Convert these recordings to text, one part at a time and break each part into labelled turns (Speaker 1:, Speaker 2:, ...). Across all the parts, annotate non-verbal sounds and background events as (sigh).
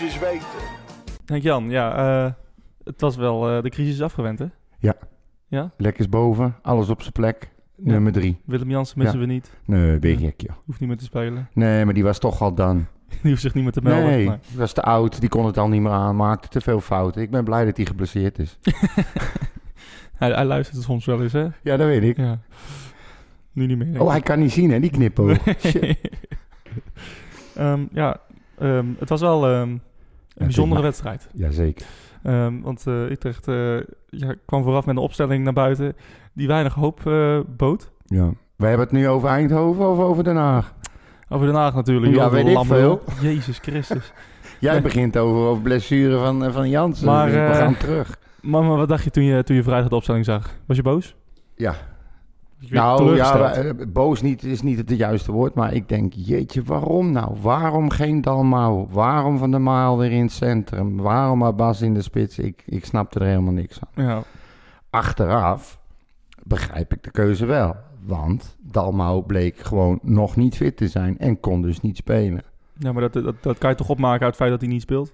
Speaker 1: moest eens weten.
Speaker 2: Henk Jan, ja, eh, het was wel eh, de crisis afgewend, hè?
Speaker 3: Lekkers boven, alles op zijn plek.
Speaker 2: Ja.
Speaker 3: Nummer drie.
Speaker 2: Willem Jansen missen we niet.
Speaker 3: Nee, ben je gek, joh.
Speaker 2: Hoeft niet meer te spelen.
Speaker 3: Nee, maar die was toch al dan. (laughs)
Speaker 2: Die hoeft zich niet meer te melden.
Speaker 3: Nee,
Speaker 2: maar-
Speaker 3: die was te oud. Die kon het al niet meer aan. Maakte te veel fouten. Ik ben blij dat hij geblesseerd is. (laughs)
Speaker 2: hij, hij luistert soms wel eens, hè?
Speaker 3: ja, dat weet ik.
Speaker 2: Ja. Nu niet meer.
Speaker 3: Oh,
Speaker 2: ik.
Speaker 3: hij kan niet zien, hè, die. (laughs) Shit.
Speaker 2: Ehm, ja, ehm, het was wel ehm, een bijzondere
Speaker 3: maar-
Speaker 2: wedstrijd.
Speaker 3: Jazeker.
Speaker 2: Ehm, want eh, Utrecht eh, ja, kwam vooraf met een opstelling naar buiten die weinig hoop eh, bood.
Speaker 3: Ja. We hebben het nu over Eindhoven of over Den Haag?
Speaker 2: Over Den Haag natuurlijk.
Speaker 3: Ja, weet ik
Speaker 2: lamlul. Jezus Christus. (laughs)
Speaker 3: Jij
Speaker 2: Nee.
Speaker 3: begint over, over blessure van, van Jansen.
Speaker 2: Maar,
Speaker 3: Dus we gaan terug.
Speaker 2: Maar, maar wat dacht je toen je, toen je vrijdag de opstelling zag? Was je boos?
Speaker 3: Ja. Nou ja, eh, boos niet, is niet het juiste woord. Maar ik denk, jeetje, waarom nou? Waarom geen Dalmau? Waarom Van der Maal weer in het centrum? Waarom Abbas in de spits? Ik, ik snapte er helemaal niks van.
Speaker 2: ja.
Speaker 3: Achteraf begrijp ik de keuze wel. Want Dalmau bleek gewoon nog niet fit te zijn en kon dus niet spelen.
Speaker 2: ja, maar dat, dat, dat kan je toch opmaken uit het feit dat hij niet speelt?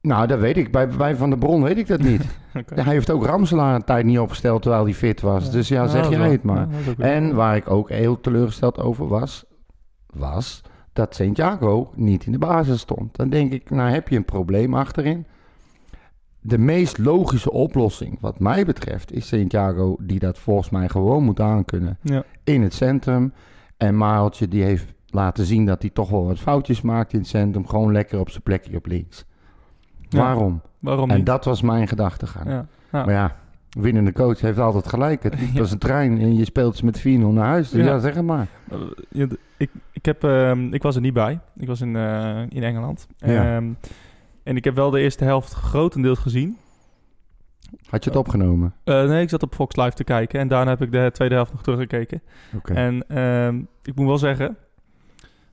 Speaker 3: Nou, dat weet ik. Bij, bij Van der Bron weet ik dat niet. (laughs) Hij heeft ook Ramselaar een tijd niet opgesteld terwijl hij fit was. Dus ja, zeg
Speaker 2: is
Speaker 3: jij het maar.
Speaker 2: ja,
Speaker 3: En waar ik ook heel teleurgesteld over was, was dat Santiago niet in de basis stond. Dan denk ik, nou heb je een probleem achterin. De meest logische oplossing, wat mij betreft, is Santiago die dat volgens mij gewoon moet aankunnen
Speaker 2: Ja.
Speaker 3: in het centrum. En Mareltje die heeft laten zien dat hij toch wel wat foutjes maakt in het centrum. Gewoon lekker op zijn plekje op links.
Speaker 2: Ja.
Speaker 3: Waarom?
Speaker 2: Waarom
Speaker 3: En
Speaker 2: niet?
Speaker 3: dat was mijn gedachtegang.
Speaker 2: Ja. Ja.
Speaker 3: Maar ja, winnende coach heeft altijd gelijk. Het (laughs)
Speaker 2: Ja.
Speaker 3: was een trein en je speelt ze met 4-0 naar huis. Dus
Speaker 2: Ja.
Speaker 3: ja, zeg het maar.
Speaker 2: D- ik, ik, heb, ehm, ik was er niet bij. Ik was in, eh, in Engeland.
Speaker 3: Ja.
Speaker 2: Ehm, en ik heb wel de eerste helft grotendeels gezien.
Speaker 3: Had je het opgenomen?
Speaker 2: Eh, nee, ik zat op Fox Live te kijken. En daarna heb ik de tweede helft nog teruggekeken.
Speaker 3: Oké.
Speaker 2: En ehm, ik moet wel zeggen...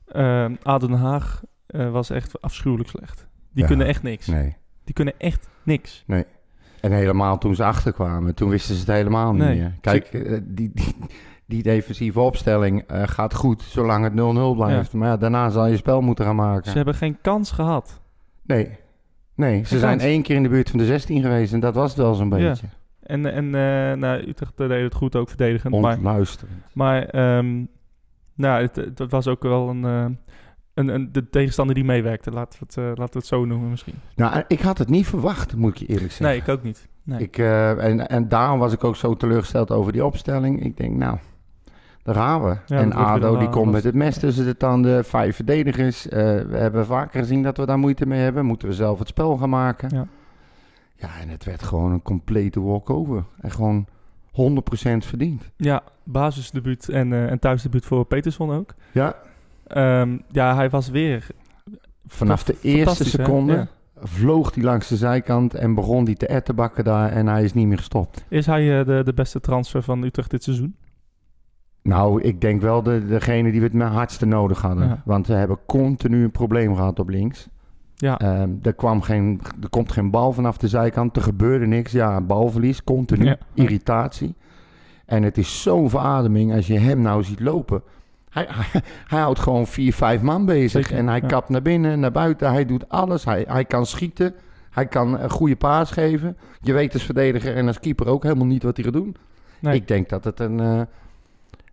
Speaker 2: ehm ADO Den Haag eh, was echt afschuwelijk slecht. Die
Speaker 3: Ja.
Speaker 2: kunnen echt niks.
Speaker 3: Nee.
Speaker 2: Die kunnen echt niks.
Speaker 3: En helemaal toen ze achterkwamen, toen wisten ze het helemaal niet
Speaker 2: Nee.
Speaker 3: meer. Kijk, eh, die, die, die defensieve opstelling eh, gaat goed zolang het 0-0 blijft. Maar ja, daarna zal je spel moeten gaan maken.
Speaker 2: Ze hebben geen kans gehad.
Speaker 3: Nee. Nee, ze
Speaker 2: Geen
Speaker 3: zijn
Speaker 2: kans.
Speaker 3: één keer in de buurt van de 16 geweest en dat was het wel zo'n
Speaker 2: Ja.
Speaker 3: beetje.
Speaker 2: En, en eh, nou, Utrecht deed het goed ook verdedigend. Maar
Speaker 3: Ontluisterend.
Speaker 2: Maar ehm, nou, het, het was ook wel een, een, een, de tegenstander die meewerkte. Laten we, het, eh, laten we het zo noemen misschien.
Speaker 3: Nou, ik had het niet verwacht, moet ik je eerlijk zeggen.
Speaker 2: Nee, ik ook niet. Nee.
Speaker 3: Ik, eh, en, en daarom was ik ook zo teleurgesteld over die opstelling. Ik denk, nou, daar gaan we.
Speaker 2: Ja,
Speaker 3: en ADO die komt
Speaker 2: was-
Speaker 3: met het mes tussen de tanden. Vijf verdedigers. Eh, we hebben vaker gezien dat we daar moeite mee hebben. Moeten we zelf het spel gaan maken.
Speaker 2: Ja.
Speaker 3: Ja, en het werd gewoon een complete walkover. En gewoon 100% verdiend.
Speaker 2: Ja, basisdebuut en, eh en thuisdebuut voor Peterson ook.
Speaker 3: Ja,
Speaker 2: Ehm, ja, hij was weer...
Speaker 3: vanaf de eerste seconde
Speaker 2: Ja.
Speaker 3: vloog hij langs de zijkant en begon hij te ettenbakken daar. En hij is niet meer gestopt.
Speaker 2: Is hij eh, de, de beste transfer van Utrecht dit seizoen?
Speaker 3: Nou, ik denk wel de, degene die we het hardste nodig hadden.
Speaker 2: Ja.
Speaker 3: Want we hebben continu een probleem gehad op links.
Speaker 2: Ja,
Speaker 3: Ehm, er, kwam geen, er komt geen bal vanaf de zijkant. Er gebeurde niks. Ja, balverlies, continu.
Speaker 2: Ja.
Speaker 3: Irritatie. En het is zo'n verademing als je hem nou ziet lopen. Hij, hij, hij houdt gewoon vier, vijf man bezig.
Speaker 2: Zeker,
Speaker 3: en hij
Speaker 2: ja.
Speaker 3: kapt naar binnen, naar buiten. Hij doet alles. Hij, hij kan schieten. Hij kan een goede paas geven. Je weet als verdediger en als keeper ook helemaal niet wat hij gaat doen.
Speaker 2: nee.
Speaker 3: Ik denk dat het een, eh,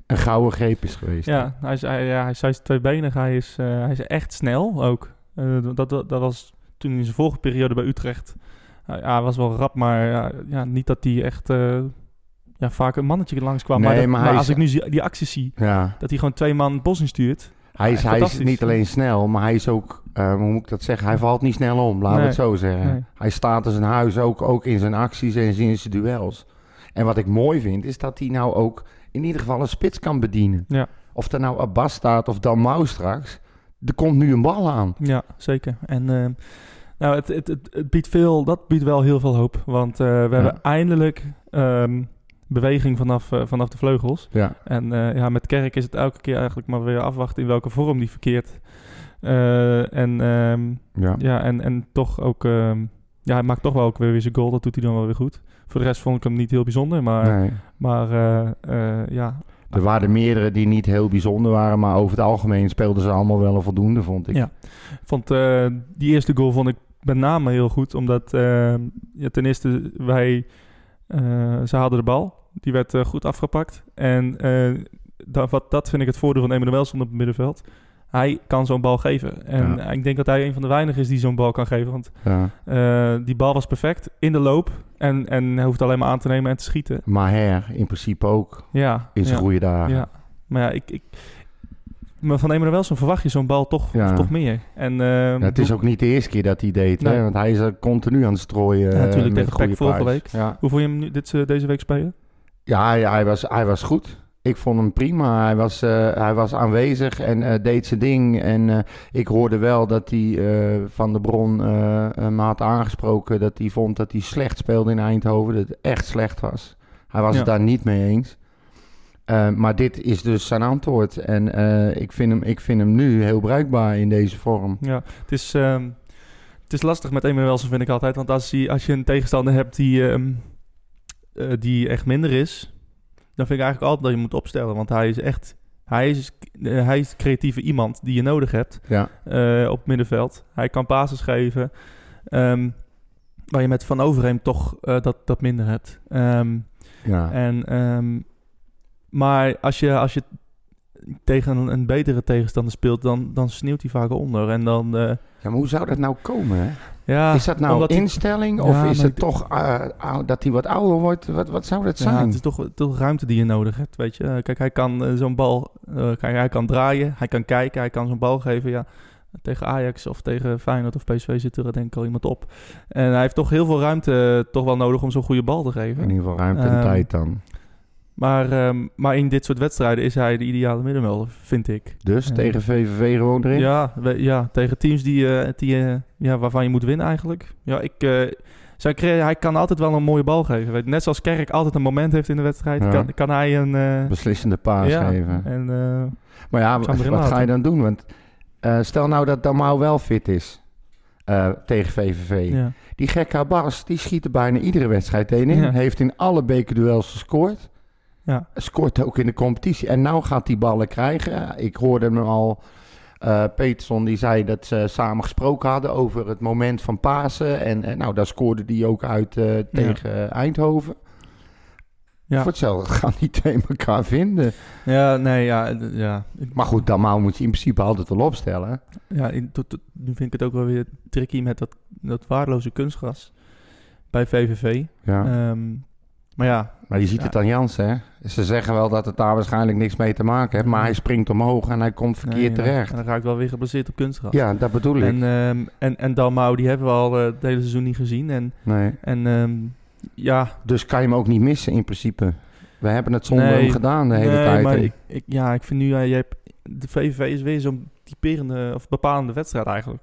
Speaker 3: een gouden greep is geweest.
Speaker 2: ja, hij is, hij, ja, hij is, tweebenig. Hij is, eh, hij is echt snel ook. Eh, dat, dat, dat was toen in zijn vorige periode bij Utrecht. Ja, hij was wel rap, maar ja, ja, niet dat hij echt ja, vaak een mannetje langskwam.
Speaker 3: Nee,
Speaker 2: maar dat-
Speaker 3: maar
Speaker 2: als
Speaker 3: is-
Speaker 2: ik nu die acties zie,
Speaker 3: ja.
Speaker 2: dat hij gewoon twee man het bos instuurt.
Speaker 3: Hij is, hij is niet alleen snel, maar hij is ook, eh, hoe moet ik dat zeggen? Hij valt niet snel om, laten we
Speaker 2: Nee.
Speaker 3: het zo zeggen.
Speaker 2: Nee.
Speaker 3: Hij staat als een huis, ook, ook in zijn acties en in zijn duels. En wat ik mooi vind, is dat hij nou ook in ieder geval een spits kan bedienen.
Speaker 2: Ja.
Speaker 3: Of er nou Abbas staat of Dan Mau straks, er komt nu een bal aan.
Speaker 2: Ja, zeker. En eh, nou, het, het, het, het biedt veel, dat biedt wel heel veel hoop. Want eh, we hebben eindelijk ehm, beweging vanaf, eh, vanaf de vleugels.
Speaker 3: Ja,
Speaker 2: En eh, ja, met Kerk is het elke keer eigenlijk maar weer afwachten in welke vorm die verkeert. Eh, en, ehm,
Speaker 3: ja.
Speaker 2: ja, en, en toch ook... ehm, ja, hij maakt toch wel ook weer weer zijn goal. Dat doet hij dan wel weer goed. Voor de rest vond ik hem niet heel bijzonder. Maar,
Speaker 3: Nee.
Speaker 2: maar ja,
Speaker 3: Er waren meerdere die niet heel bijzonder waren, maar over het algemeen speelden ze allemaal wel een voldoende, vond ik.
Speaker 2: Ja. Vond, die eerste goal vond ik met name heel goed, omdat eh, ja, ten eerste wij, ze hadden de bal, die werd eh, goed afgepakt. En eh, dat, wat, dat vind ik het voordeel van Emmanuelson op het middenveld. Hij kan zo'n bal geven. En
Speaker 3: Ja.
Speaker 2: ik denk dat hij een van de weinigen is die zo'n bal kan geven. Want
Speaker 3: Ja.
Speaker 2: eh, die bal was perfect in de loop. En, en hij hoeft alleen maar aan te nemen en te schieten.
Speaker 3: Maher in principe ook
Speaker 2: Ja,
Speaker 3: in zijn
Speaker 2: ja,
Speaker 3: goede dagen.
Speaker 2: ja. Maar ja, ik, ik, maar van Emmanuelson verwacht je zo'n bal toch,
Speaker 3: Ja.
Speaker 2: toch meer. En, eh,
Speaker 3: Ja, het is ook niet de eerste keer dat hij deed,
Speaker 2: Nee.
Speaker 3: hè? want hij is er continu aan het strooien.
Speaker 2: Ja,
Speaker 3: eh,
Speaker 2: natuurlijk,
Speaker 3: met
Speaker 2: tegen vorige
Speaker 3: paas.
Speaker 2: week. Hoe vond je hem nu, dit, eh, deze week spelen?
Speaker 3: Ja hij, hij was, hij was goed. Ik vond hem prima. Hij was, eh, hij was aanwezig en eh, deed zijn ding. En eh, ik hoorde wel dat hij van de bron me had aangesproken dat hij vond dat hij slecht speelde in Eindhoven. Dat het echt slecht was. Hij was
Speaker 2: Ja.
Speaker 3: het daar niet mee eens. Maar dit is dus zijn antwoord. En ik, vind hem, ik vind hem nu heel bruikbaar in deze vorm.
Speaker 2: Ja, het is, ehm, het is lastig met Emmanuelson vind ik altijd. Want als, hij, als je een tegenstander hebt die, ehm, eh, die echt minder is... dan vind ik eigenlijk altijd dat je moet opstellen. Want hij is echt... Hij is, eh, hij is creatieve iemand die je nodig hebt
Speaker 3: Ja,
Speaker 2: eh, op het middenveld. Hij kan passes geven. ehm, waar je met Van Overheem toch dat, dat minder hebt. Ehm,
Speaker 3: ja.
Speaker 2: En, ehm, maar als je, als je tegen een, een betere tegenstander speelt, dan, dan sneeuwt hij vaak onder. En dan,
Speaker 3: ja maar hoe zou dat nou komen? Hè?
Speaker 2: Ja,
Speaker 3: is dat nou instelling
Speaker 2: Ja,
Speaker 3: of is het toch eh, ou- dat hij wat ouder wordt? Wat, wat zou dat
Speaker 2: ja,
Speaker 3: zijn?
Speaker 2: het is toch, toch ruimte die je nodig hebt, weet je. Kijk, hij kan eh, zo'n bal, eh, kijk, hij kan draaien, hij kan kijken, hij kan zo'n bal geven, ja. Tegen Ajax of tegen Feyenoord of PSV zit er denk ik al iemand op. En hij heeft toch heel veel ruimte toch wel nodig om zo'n goede bal te geven.
Speaker 3: In ieder geval ruimte en
Speaker 2: Ehm,
Speaker 3: tijd dan.
Speaker 2: Maar, ehm, maar in dit soort wedstrijden is hij de ideale middenvelder, vind ik.
Speaker 3: Dus
Speaker 2: ja.
Speaker 3: tegen VVV gewoon erin?
Speaker 2: Ja, we- ja tegen teams die, eh, die, eh, ja, waarvan je moet winnen eigenlijk. Ja, ik, eh, zijn hij kan altijd wel een mooie bal geven. Weet. Net zoals Kerk altijd een moment heeft in de wedstrijd,
Speaker 3: Ja.
Speaker 2: kan, kan hij een... eh,
Speaker 3: Beslissende paas
Speaker 2: ja,
Speaker 3: geven.
Speaker 2: En, eh,
Speaker 3: Maar ja, wat ga je dan doen? Want eh, stel nou dat Damau wel fit is eh, tegen VVV.
Speaker 2: ja.
Speaker 3: Die gekke Abbas, die schiet er bijna iedere wedstrijd één in.
Speaker 2: Ja.
Speaker 3: Heeft in alle bekerduels gescoord.
Speaker 2: Ja.
Speaker 3: Scoort ook in de competitie. En nou gaat hij ballen krijgen. Ik hoorde hem al... eh Peterson die zei dat ze samen gesproken hadden over het moment van Pasen. En, en nou, daar scoorde hij ook uit eh, tegen Eindhoven.
Speaker 2: Ja.
Speaker 3: Voor hetzelfde (laughs) gaan die twee elkaar vinden.
Speaker 2: ja, nee, ja. ja.
Speaker 3: Maar goed, Damau moet je in principe altijd wel opstellen.
Speaker 2: ja in, tot, tot- nu vind ik het ook wel weer tricky met dat, dat waardeloze kunstgras bij VVV.
Speaker 3: Ja.
Speaker 2: Ehm, maar ja,
Speaker 3: Maar je ziet
Speaker 2: Ja.
Speaker 3: het aan Jansen, hè? Ze zeggen wel dat het daar waarschijnlijk niks mee te maken heeft. Maar hij springt omhoog en hij komt verkeerd
Speaker 2: nee,
Speaker 3: terecht.
Speaker 2: En dan ga ik wel weer gebaseerd op kunstgras.
Speaker 3: Ja, dat bedoel ik.
Speaker 2: En, ehm en, en Dalmau, die hebben we al eh, het hele seizoen niet gezien. En,
Speaker 3: nee.
Speaker 2: en ehm, ja,
Speaker 3: Dus kan je hem ook niet missen in principe. We hebben het zonder
Speaker 2: Nee.
Speaker 3: hem gedaan de hele
Speaker 2: nee,
Speaker 3: tijd.
Speaker 2: maar ik, ik, ja, ik vind nu, je hebt, de VVV is weer zo'n typerende of bepalende wedstrijd eigenlijk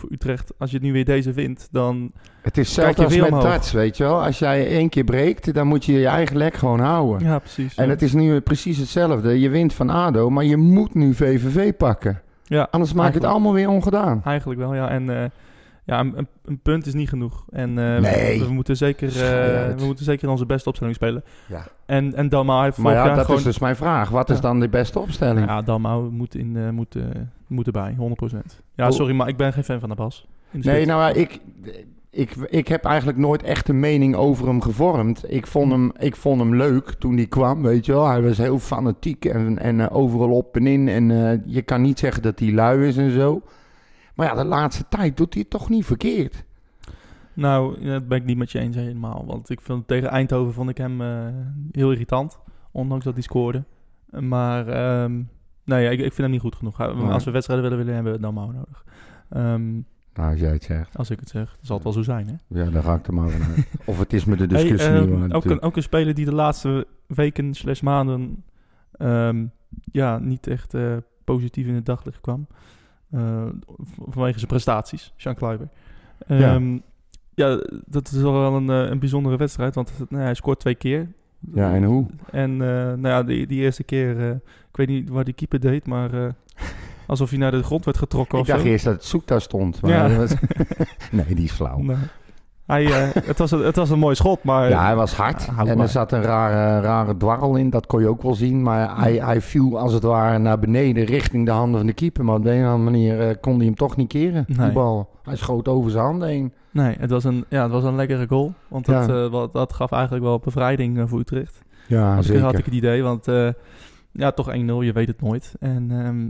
Speaker 2: voor Utrecht. Als je het nu weer deze wint, dan...
Speaker 3: het is hetzelfde als met darts, weet je wel. Als jij één keer breekt, dan moet je je eigen lek gewoon houden.
Speaker 2: Ja, precies.
Speaker 3: En
Speaker 2: ja.
Speaker 3: het is nu precies hetzelfde. Je wint van ADO, maar je moet nu VVV pakken.
Speaker 2: ja,
Speaker 3: Anders maakt het allemaal weer ongedaan.
Speaker 2: Eigenlijk wel, ja. En eh, ja, een, punt is niet genoeg. En eh,
Speaker 3: Nee.
Speaker 2: we, we moeten zeker, eh, we moeten zeker onze beste opstelling spelen.
Speaker 3: Ja.
Speaker 2: En, en Dalmau heeft
Speaker 3: Maar ja, dat
Speaker 2: gewoon...
Speaker 3: is dus mijn vraag. Wat is dan de beste opstelling?
Speaker 2: Ja, Dalmau moet, in, eh, moet, moet erbij, 100%. Ja,
Speaker 3: Oh.
Speaker 2: sorry, maar ik ben geen fan van de Bas.
Speaker 3: Nee,
Speaker 2: spits.
Speaker 3: nou ja, ik, ik, ik heb eigenlijk nooit echt een mening over hem gevormd. Ik vond hem, ik vond hem leuk toen hij kwam, weet je wel. Hij was heel fanatiek en, en overal op en in. En je kan niet zeggen dat hij lui is en zo. Maar ja, de laatste tijd doet hij het toch niet verkeerd.
Speaker 2: Nou, dat ben ik niet met je eens helemaal. Want ik vind, tegen Eindhoven vond ik hem eh, heel irritant. Ondanks dat hij scoorde. Maar ehm, nee, ja, ik, ik vind hem niet goed genoeg. Als we wedstrijden willen winnen, hebben we Dalmau nodig. Ehm,
Speaker 3: Nou, als jij het zegt.
Speaker 2: als ik het zeg. Zal het wel zo zijn, hè?
Speaker 3: Ja, dan ga ik er maar vanuit. (laughs) Of het is met de discussie
Speaker 2: Hey,
Speaker 3: niet
Speaker 2: ehm, ook, een, ook een speler die de laatste weken slash maanden ja, niet echt eh, positief in het daglicht kwam. Eh, vanwege zijn prestaties, Jean Kluiber.
Speaker 3: Ja.
Speaker 2: Ehm, ja. dat is wel een, eh, een bijzondere wedstrijd, want nou, hij scoort twee keer.
Speaker 3: Ja, en hoe?
Speaker 2: En eh, nou ja, die, die eerste keer, ik weet niet waar die keeper deed, maar alsof hij naar de grond werd getrokken
Speaker 3: Ik dacht
Speaker 2: zo.
Speaker 3: eerst dat het zoek daar stond. Maar
Speaker 2: Ja.
Speaker 3: dat was- (laughs) nee, die is flauw.
Speaker 2: Nee. Hij, eh, het, was een, het was een mooi schot, maar...
Speaker 3: Ja, hij was hard. En
Speaker 2: maar.
Speaker 3: er zat een rare, rare dwarrel in, dat kon je ook wel zien. Maar hij, hij viel als het ware naar beneden richting de handen van de keeper. Maar op de een of andere manier eh, kon hij hem toch niet keren, die
Speaker 2: Nee.
Speaker 3: bal. Hij schoot over zijn handen heen.
Speaker 2: Nee, het was een, ja, het was een lekkere goal. Want dat,
Speaker 3: Ja.
Speaker 2: eh, wat, dat gaf eigenlijk wel bevrijding voor Utrecht.
Speaker 3: Ja, zeker.
Speaker 2: had ik het idee, want ja, toch 1-0, je weet het nooit. En, ehm,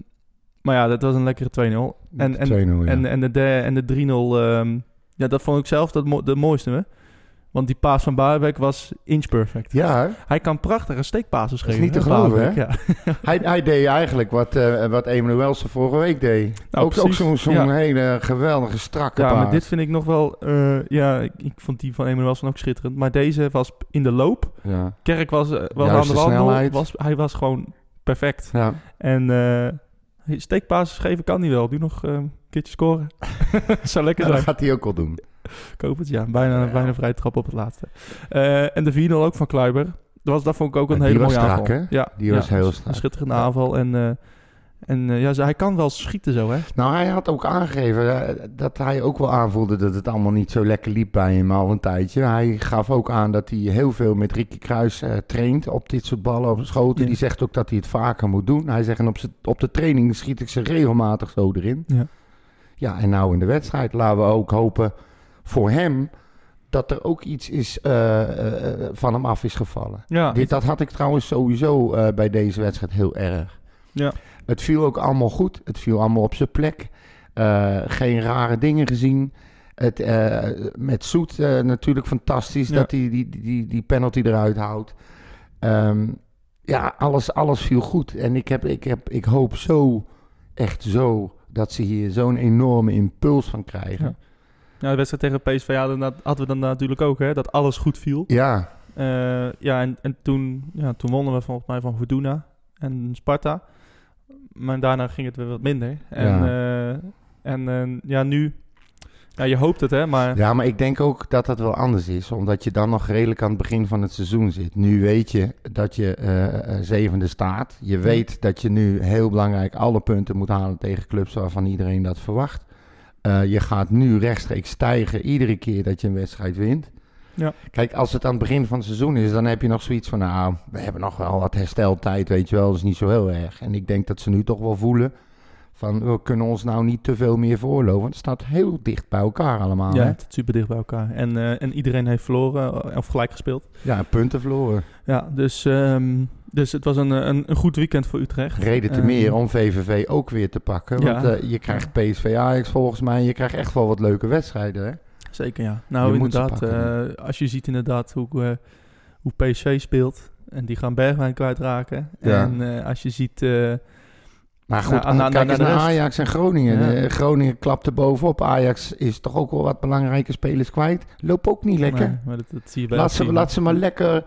Speaker 2: maar ja, dat was een lekkere 2-0. En, en,
Speaker 3: 2-0, ja.
Speaker 2: en, en de, en de 3-0, ehm, ja, dat vond ik zelf dat mo- de mooiste. Hè? Want die paas van Baarbeek was inch perfect.
Speaker 3: ja, hè?
Speaker 2: Hij kan prachtige steekpases
Speaker 3: is
Speaker 2: geven.
Speaker 3: niet te
Speaker 2: hè,
Speaker 3: geloven,
Speaker 2: Baarbeek, Ja.
Speaker 3: hij, hij deed eigenlijk wat, eh wat Emanuelse vorige week deed.
Speaker 2: Nou,
Speaker 3: ook zo'n
Speaker 2: Ja.
Speaker 3: hele geweldige strakke
Speaker 2: ja,
Speaker 3: paas.
Speaker 2: maar dit vind ik nog wel... eh, ja, ik, ik vond die van Emanuelson ook schitterend. Maar deze was in de loop.
Speaker 3: Ja,
Speaker 2: Kerk was eh, wel aan de wandel.
Speaker 3: snelheid.
Speaker 2: Was, hij was gewoon perfect.
Speaker 3: ja.
Speaker 2: En steekpases geven kan hij wel. Nu nog keertje scoren. (laughs) Zou lekker
Speaker 3: dat
Speaker 2: zijn.
Speaker 3: gaat hij ook wel doen.
Speaker 2: Ik hoop het, ja. Bijna,
Speaker 3: Ja.
Speaker 2: bijna vrij trap op het laatste. Eh, en de 4-0 ook van Kluiber. Dat, was, dat vond ik ook een
Speaker 3: die
Speaker 2: hele mooie
Speaker 3: strak,
Speaker 2: aanval.
Speaker 3: hè?
Speaker 2: Ja,
Speaker 3: Die was
Speaker 2: ja,
Speaker 3: heel
Speaker 2: Een
Speaker 3: strak.
Speaker 2: schitterende
Speaker 3: Ja.
Speaker 2: aanval. En, eh, en eh, ja, hij kan wel schieten zo, hè?
Speaker 3: Nou, hij had ook aangegeven dat hij ook wel aanvoelde dat het allemaal niet zo lekker liep bij hem al een tijdje. Hij gaf ook aan dat hij heel veel met Ricky Kruis traint op dit soort ballen, op schoten.
Speaker 2: Ja.
Speaker 3: Die zegt ook dat hij het vaker moet doen. Hij zegt, en op, op de training schiet ik ze regelmatig zo erin.
Speaker 2: Ja.
Speaker 3: Ja, en nou in de wedstrijd laten we ook hopen voor hem dat er ook iets is, eh, eh, eh, van hem af is gevallen.
Speaker 2: Ja,
Speaker 3: Dit, dat had ik trouwens sowieso bij deze wedstrijd heel erg.
Speaker 2: Ja.
Speaker 3: Het viel ook allemaal goed. Het viel allemaal op zijn plek. Geen rare dingen gezien. Het, met Soet natuurlijk fantastisch
Speaker 2: Ja.
Speaker 3: dat hij die, die, die, die penalty eruit houdt. Ehm, ja, alles, alles viel goed. En ik, heb, ik, heb, ik hoop zo, echt zo, dat ze hier zo'n enorme impuls van krijgen.
Speaker 2: Ja. ja, de wedstrijd tegen PSV hadden, dat- hadden we dan natuurlijk ook, hè? Dat alles goed viel.
Speaker 3: Ja,
Speaker 2: Eh, ja, en, en toen, ja, toen wonnen we volgens mij van Fortuna en Sparta. Maar daarna ging het weer wat minder. En
Speaker 3: Ja.
Speaker 2: ja, en, eh, ja nu... Ja, je hoopt het, hè, maar...
Speaker 3: Ja, maar ik denk ook dat dat wel anders is, omdat je dan nog redelijk aan het begin van het seizoen zit. Nu weet je dat je eh, eh, zevende staat. Je weet dat je nu heel belangrijk alle punten moet halen tegen clubs waarvan iedereen dat verwacht. Eh, je gaat nu rechtstreeks stijgen iedere keer dat je een wedstrijd wint.
Speaker 2: Ja.
Speaker 3: Kijk, als het aan het begin van het seizoen is, dan heb je nog zoiets van, nou, we hebben nog wel wat hersteltijd, weet je wel, dat is niet zo heel erg. En ik denk dat ze nu toch wel voelen van, we kunnen ons nou niet te veel meer voorlopen, want het staat heel dicht bij elkaar allemaal.
Speaker 2: Ja,
Speaker 3: hè?
Speaker 2: het super dicht bij elkaar. En, eh, en iedereen heeft verloren eh, of gelijk gespeeld.
Speaker 3: Ja, punten verloren.
Speaker 2: Ja, dus, ehm, dus het was een, een, een goed weekend voor Utrecht.
Speaker 3: Reden te
Speaker 2: Ehm,
Speaker 3: meer om VVV ook weer te pakken.
Speaker 2: Ja.
Speaker 3: Want eh, je krijgt PSV Ajax volgens mij. Je krijgt echt wel wat leuke wedstrijden. Hè?
Speaker 2: Zeker, ja. Nou,
Speaker 3: Je
Speaker 2: inderdaad, als je ziet inderdaad hoe, hoe PSV speelt... en die gaan Bergwijn kwijtraken.
Speaker 3: Ja.
Speaker 2: En als je ziet...
Speaker 3: Maar goed,
Speaker 2: Nou, nou,
Speaker 3: kijk
Speaker 2: nou,
Speaker 3: eens
Speaker 2: naar.
Speaker 3: Ajax en Groningen.
Speaker 2: Ja.
Speaker 3: Groningen klapt er bovenop. Ajax is toch ook wel wat belangrijke spelers kwijt. Loop ook niet lekker.
Speaker 2: nee, maar dat, dat zie je bij
Speaker 3: laat, ze, laat ze maar lekker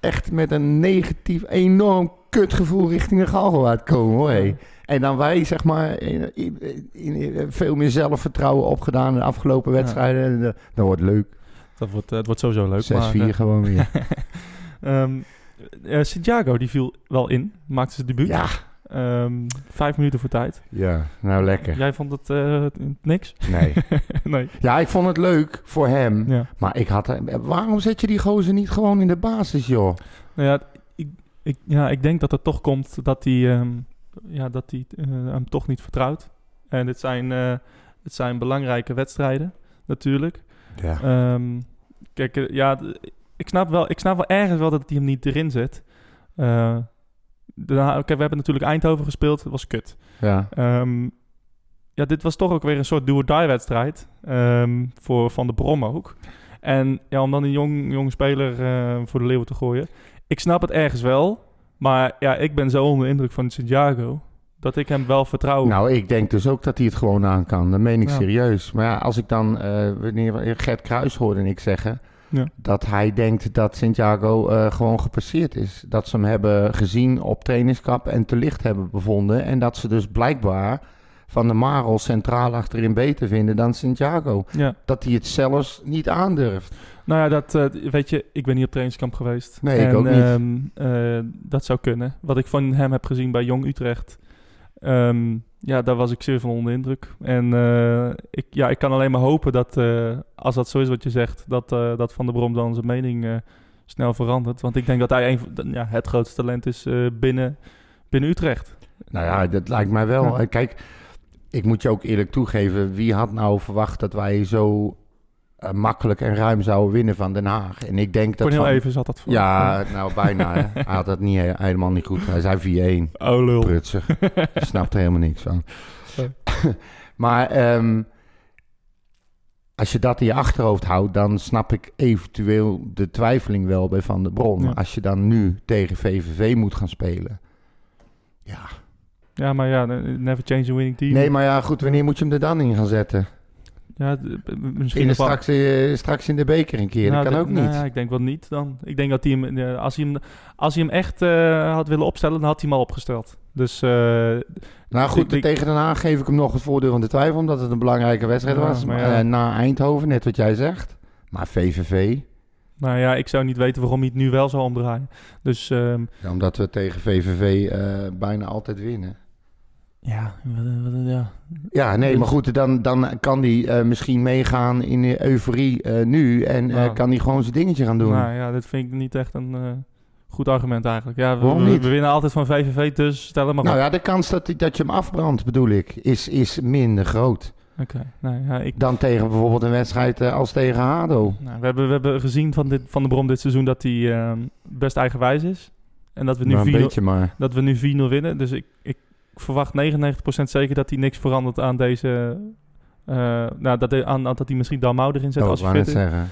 Speaker 3: echt met een negatief, enorm kutgevoel richting de Galgenwaard komen. Hoor. En dan wij, zeg maar, in, in- in- veel meer zelfvertrouwen opgedaan in de afgelopen
Speaker 2: Ja.
Speaker 3: wedstrijden. En, eh, Dan wordt leuk. 6-4
Speaker 2: Dat wordt, eh, het wordt sowieso leuk. maar, eh,
Speaker 3: gewoon weer. (laughs)
Speaker 2: eh, Santiago, die viel wel in. Maakte zijn debuut.
Speaker 3: ja,
Speaker 2: Ehm, vijf minuten voor tijd.
Speaker 3: ja, nou lekker.
Speaker 2: Jij vond het eh, niks?
Speaker 3: Nee. (laughs)
Speaker 2: nee.
Speaker 3: Ja, ik vond het leuk voor hem.
Speaker 2: Ja.
Speaker 3: Maar ik had... Waarom zet je die gozer niet gewoon in de basis, joh?
Speaker 2: Nou ja, ik, ik, ja, ik denk dat het toch komt dat hij ehm, ja, dat hij eh, hem toch niet vertrouwt. En dit zijn, eh, het zijn belangrijke wedstrijden, natuurlijk.
Speaker 3: Ja.
Speaker 2: Ehm, kijk, eh, ja, ik snap, wel, ik snap wel ergens wel dat hij hem niet erin zet. Daarna, kijk, we hebben natuurlijk Eindhoven gespeeld, dat was kut.
Speaker 3: ja.
Speaker 2: Ehm, ja, dit was toch ook weer een soort do-or-die wedstrijd. ehm, voor Van de Brom ook. En ja, om dan een jong, jong speler eh, voor de leeuw te gooien. Ik snap het ergens wel. Maar ja, ik ben zo onder de indruk van Santiago. Dat ik hem wel vertrouw.
Speaker 3: Nou, ik denk dus ook dat hij het gewoon aan kan. Dat meen ik
Speaker 2: Ja.
Speaker 3: serieus. Maar ja, als ik dan, eh wanneer Gert Kruis hoorde ik zeggen...
Speaker 2: Ja.
Speaker 3: dat hij denkt dat Santiago eh, gewoon gepasseerd is. Dat ze hem hebben gezien op trainingskamp en te licht hebben bevonden. En dat ze dus blijkbaar van de Marel centraal achterin beter vinden dan Santiago.
Speaker 2: ja.
Speaker 3: Dat hij het zelfs niet aandurft.
Speaker 2: Nou ja, dat eh, weet je, ik ben niet op trainingskamp geweest.
Speaker 3: Nee, ik
Speaker 2: En,
Speaker 3: ook niet.
Speaker 2: ehm, eh, dat zou kunnen. Wat ik van hem heb gezien bij Jong Utrecht. Ehm, ja, daar was ik zeer van onder de indruk. En eh, ik, ja, ik kan alleen maar hopen dat, eh, als dat zo is wat je zegt, dat, eh, dat Van der Brom dan zijn mening snel verandert. Want ik denk dat hij een, ja, het grootste talent is binnen, binnen Utrecht.
Speaker 3: Nou ja, dat lijkt mij wel.
Speaker 2: Ja.
Speaker 3: Kijk, ik moet je ook eerlijk toegeven. Wie had nou verwacht dat wij zo eh, makkelijk en ruim zouden winnen van Den Haag? En ik denk dat...
Speaker 2: Cornel
Speaker 3: van-
Speaker 2: even zat dat voor.
Speaker 3: Ja, nou bijna. hè. (laughs) Hij had dat niet, he- helemaal niet goed. Hij zei 4-1.
Speaker 2: Oh, lul.
Speaker 3: Prutser. (laughs) Je snapt er helemaal niks van. (laughs) Maar ehm, als je dat in je achterhoofd houdt, dan snap ik eventueel de twijfeling wel bij Van der Bron.
Speaker 2: Ja.
Speaker 3: Als je dan nu tegen VVV moet gaan spelen. Ja.
Speaker 2: Ja, maar ja, never change a winning team.
Speaker 3: Nee, maar ja, goed, wanneer moet je hem er dan in gaan zetten?
Speaker 2: Ja, misschien
Speaker 3: In straks, eh, straks in de beker een keer.
Speaker 2: Nou,
Speaker 3: dat kan
Speaker 2: d-
Speaker 3: ook
Speaker 2: nou
Speaker 3: niet.
Speaker 2: ja, ik denk wel niet dan. Ik denk dat hij hem, als hij hem, als hij hem echt eh, had willen opstellen, dan had hij hem al opgesteld. Dus eh,
Speaker 3: nou goed, tegen Den Haag geef ik hem nog het voordeel van de twijfel, omdat het een belangrijke wedstrijd
Speaker 2: Ja,
Speaker 3: was.
Speaker 2: maar
Speaker 3: Maar,
Speaker 2: ja.
Speaker 3: na Eindhoven, net wat jij zegt. Maar VVV,
Speaker 2: nou ja, ik zou niet weten waarom hij het nu wel zou omdraaien. Dus ehm,
Speaker 3: ja, omdat we tegen VVV bijna altijd winnen.
Speaker 2: Ja, wat- wat- ja.
Speaker 3: Ja, nee, maar goed, dan, dan kan hij eh, misschien meegaan in de euforie eh, nu. En eh,
Speaker 2: Nou.
Speaker 3: kan hij gewoon zijn dingetje gaan doen.
Speaker 2: Nou ja, dit vind ik niet echt een goed argument eigenlijk. Ja, we,
Speaker 3: Waarom
Speaker 2: we-
Speaker 3: niet?
Speaker 2: we winnen altijd van VVV, dus stel hem maar
Speaker 3: nou
Speaker 2: op.
Speaker 3: ja, de kans dat, dat je hem afbrandt, bedoel ik, is, is minder groot.
Speaker 2: Oké, nou ja, ik...
Speaker 3: Dan tegen bijvoorbeeld een wedstrijd als tegen Hado.
Speaker 2: Nou, we, hebben, we hebben gezien van, dit, van de Brom dit seizoen dat hij ehm, best eigenwijs is. En dat we nu
Speaker 3: Maar een
Speaker 2: 4-0
Speaker 3: beetje maar.
Speaker 2: dat we nu 4-0 winnen. Dus ik, ik verwacht 99% zeker dat hij niks verandert aan deze... eh, nou, dat hij, aan, dat hij misschien Dalmau erin zet
Speaker 3: Oh,
Speaker 2: als
Speaker 3: ik
Speaker 2: hij fit is.
Speaker 3: zeggen.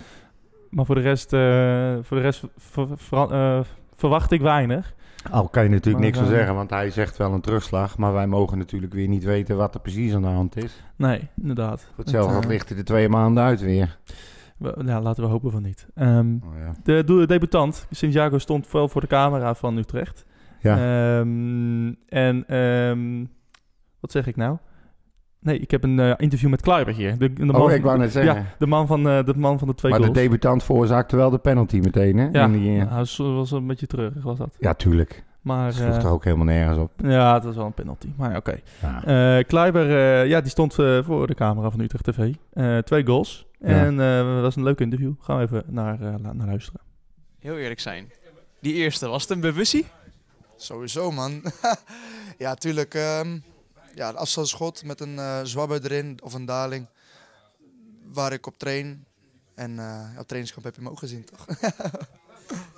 Speaker 2: Maar voor de rest, eh, voor de rest ver- ver- eh, verwacht ik weinig.
Speaker 3: Al kan je natuurlijk
Speaker 2: Maar,
Speaker 3: niks van zeggen, want hij zegt wel een terugslag. Maar wij mogen natuurlijk weer niet weten wat er precies aan de hand is.
Speaker 2: Nee, inderdaad.
Speaker 3: Voor hetzelfde
Speaker 2: Het,
Speaker 3: ligt hij er twee maanden uit weer.
Speaker 2: we- ja, laten we hopen van niet.
Speaker 3: Oh, ja.
Speaker 2: de doe- debutant, Santiago, stond wel voor de camera van Utrecht.
Speaker 3: Ja.
Speaker 2: Ehm, en ehm, wat zeg ik nou? Nee, ik heb een eh, interview met Kluiber hier. De, de man,
Speaker 3: oh, ik wou net zeggen.
Speaker 2: ja, de man van, eh, de man van de twee
Speaker 3: maar de
Speaker 2: goals.
Speaker 3: debutant veroorzaakte wel de penalty meteen, hè?
Speaker 2: ja,
Speaker 3: In die, eh,
Speaker 2: hij was, was een beetje treurig, was dat.
Speaker 3: ja, tuurlijk.
Speaker 2: Maar
Speaker 3: Sloeg
Speaker 2: eh,
Speaker 3: er ook helemaal nergens op.
Speaker 2: ja, het was wel een penalty. Maar ja, oké.
Speaker 3: Ja.
Speaker 2: Eh Kluiber, eh, ja, die stond eh, voor de camera van Utrecht TV. Eh, twee goals.
Speaker 3: Ja.
Speaker 2: En eh, dat was een leuk interview. Gaan we even naar, eh, naar luisteren.
Speaker 1: Heel eerlijk zijn. Die eerste, was het een bewustie?
Speaker 4: Sowieso, man. (laughs) ja, tuurlijk. ehm ja, een afstandsschot met een eh zwabber erin of een daling. Waar ik op train. En eh op trainingskamp heb je hem ook gezien, toch? (laughs)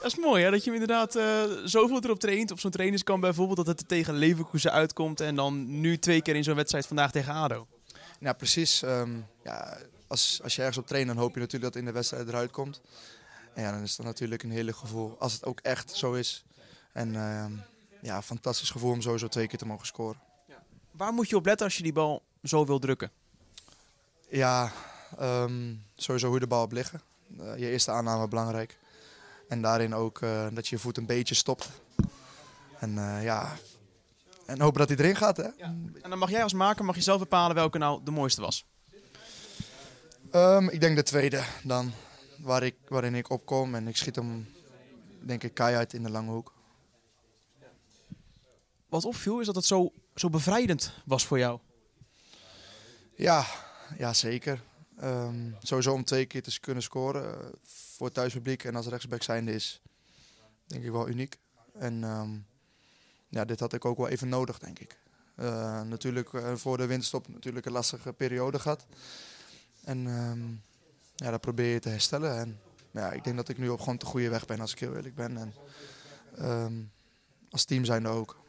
Speaker 1: Dat is mooi, hè? Dat je hem inderdaad eh, zoveel erop traint. Op zo'n trainingskamp bijvoorbeeld, dat het er tegen Leverkusen uitkomt. En dan nu twee keer in zo'n wedstrijd vandaag tegen ADO.
Speaker 4: ja, precies. ehm, ja, als, als je ergens op traint, dan hoop je natuurlijk dat het in de wedstrijd eruit komt. En ja, dan is dat natuurlijk een heerlijk gevoel. Als het ook echt zo is. En ehm, ja, fantastisch gevoel om sowieso twee keer te mogen scoren.
Speaker 1: Waar moet je op letten als je die bal zo wil drukken?
Speaker 4: Ja, ehm, sowieso hoe de bal op liggen. Eh, je eerste aanname belangrijk. En daarin ook eh, dat je je voet een beetje stopt. En eh, ja, en hopen dat hij erin gaat. Hè?
Speaker 1: En dan mag jij als maker mag je zelf bepalen welke nou de mooiste was.
Speaker 4: Ehm, ik denk de tweede dan, waar ik, waarin ik opkom. En ik schiet hem, denk ik, keihard in de lange hoek.
Speaker 1: Wat opviel is dat het zo, zo bevrijdend was voor jou.
Speaker 4: Ja, ja zeker. Ehm, sowieso om twee keer te kunnen scoren eh, voor het thuispubliek en als rechtsback zijnde is, denk ik wel uniek. En ehm, ja, dit had ik ook wel even nodig, denk ik. Eh, natuurlijk eh, voor de winterstop natuurlijk een lastige periode gehad. En ehm, ja, dat probeer je te herstellen. En ja, ik denk dat ik nu op gewoon de goede weg ben, als ik heel eerlijk ben. En als team zijnde ook.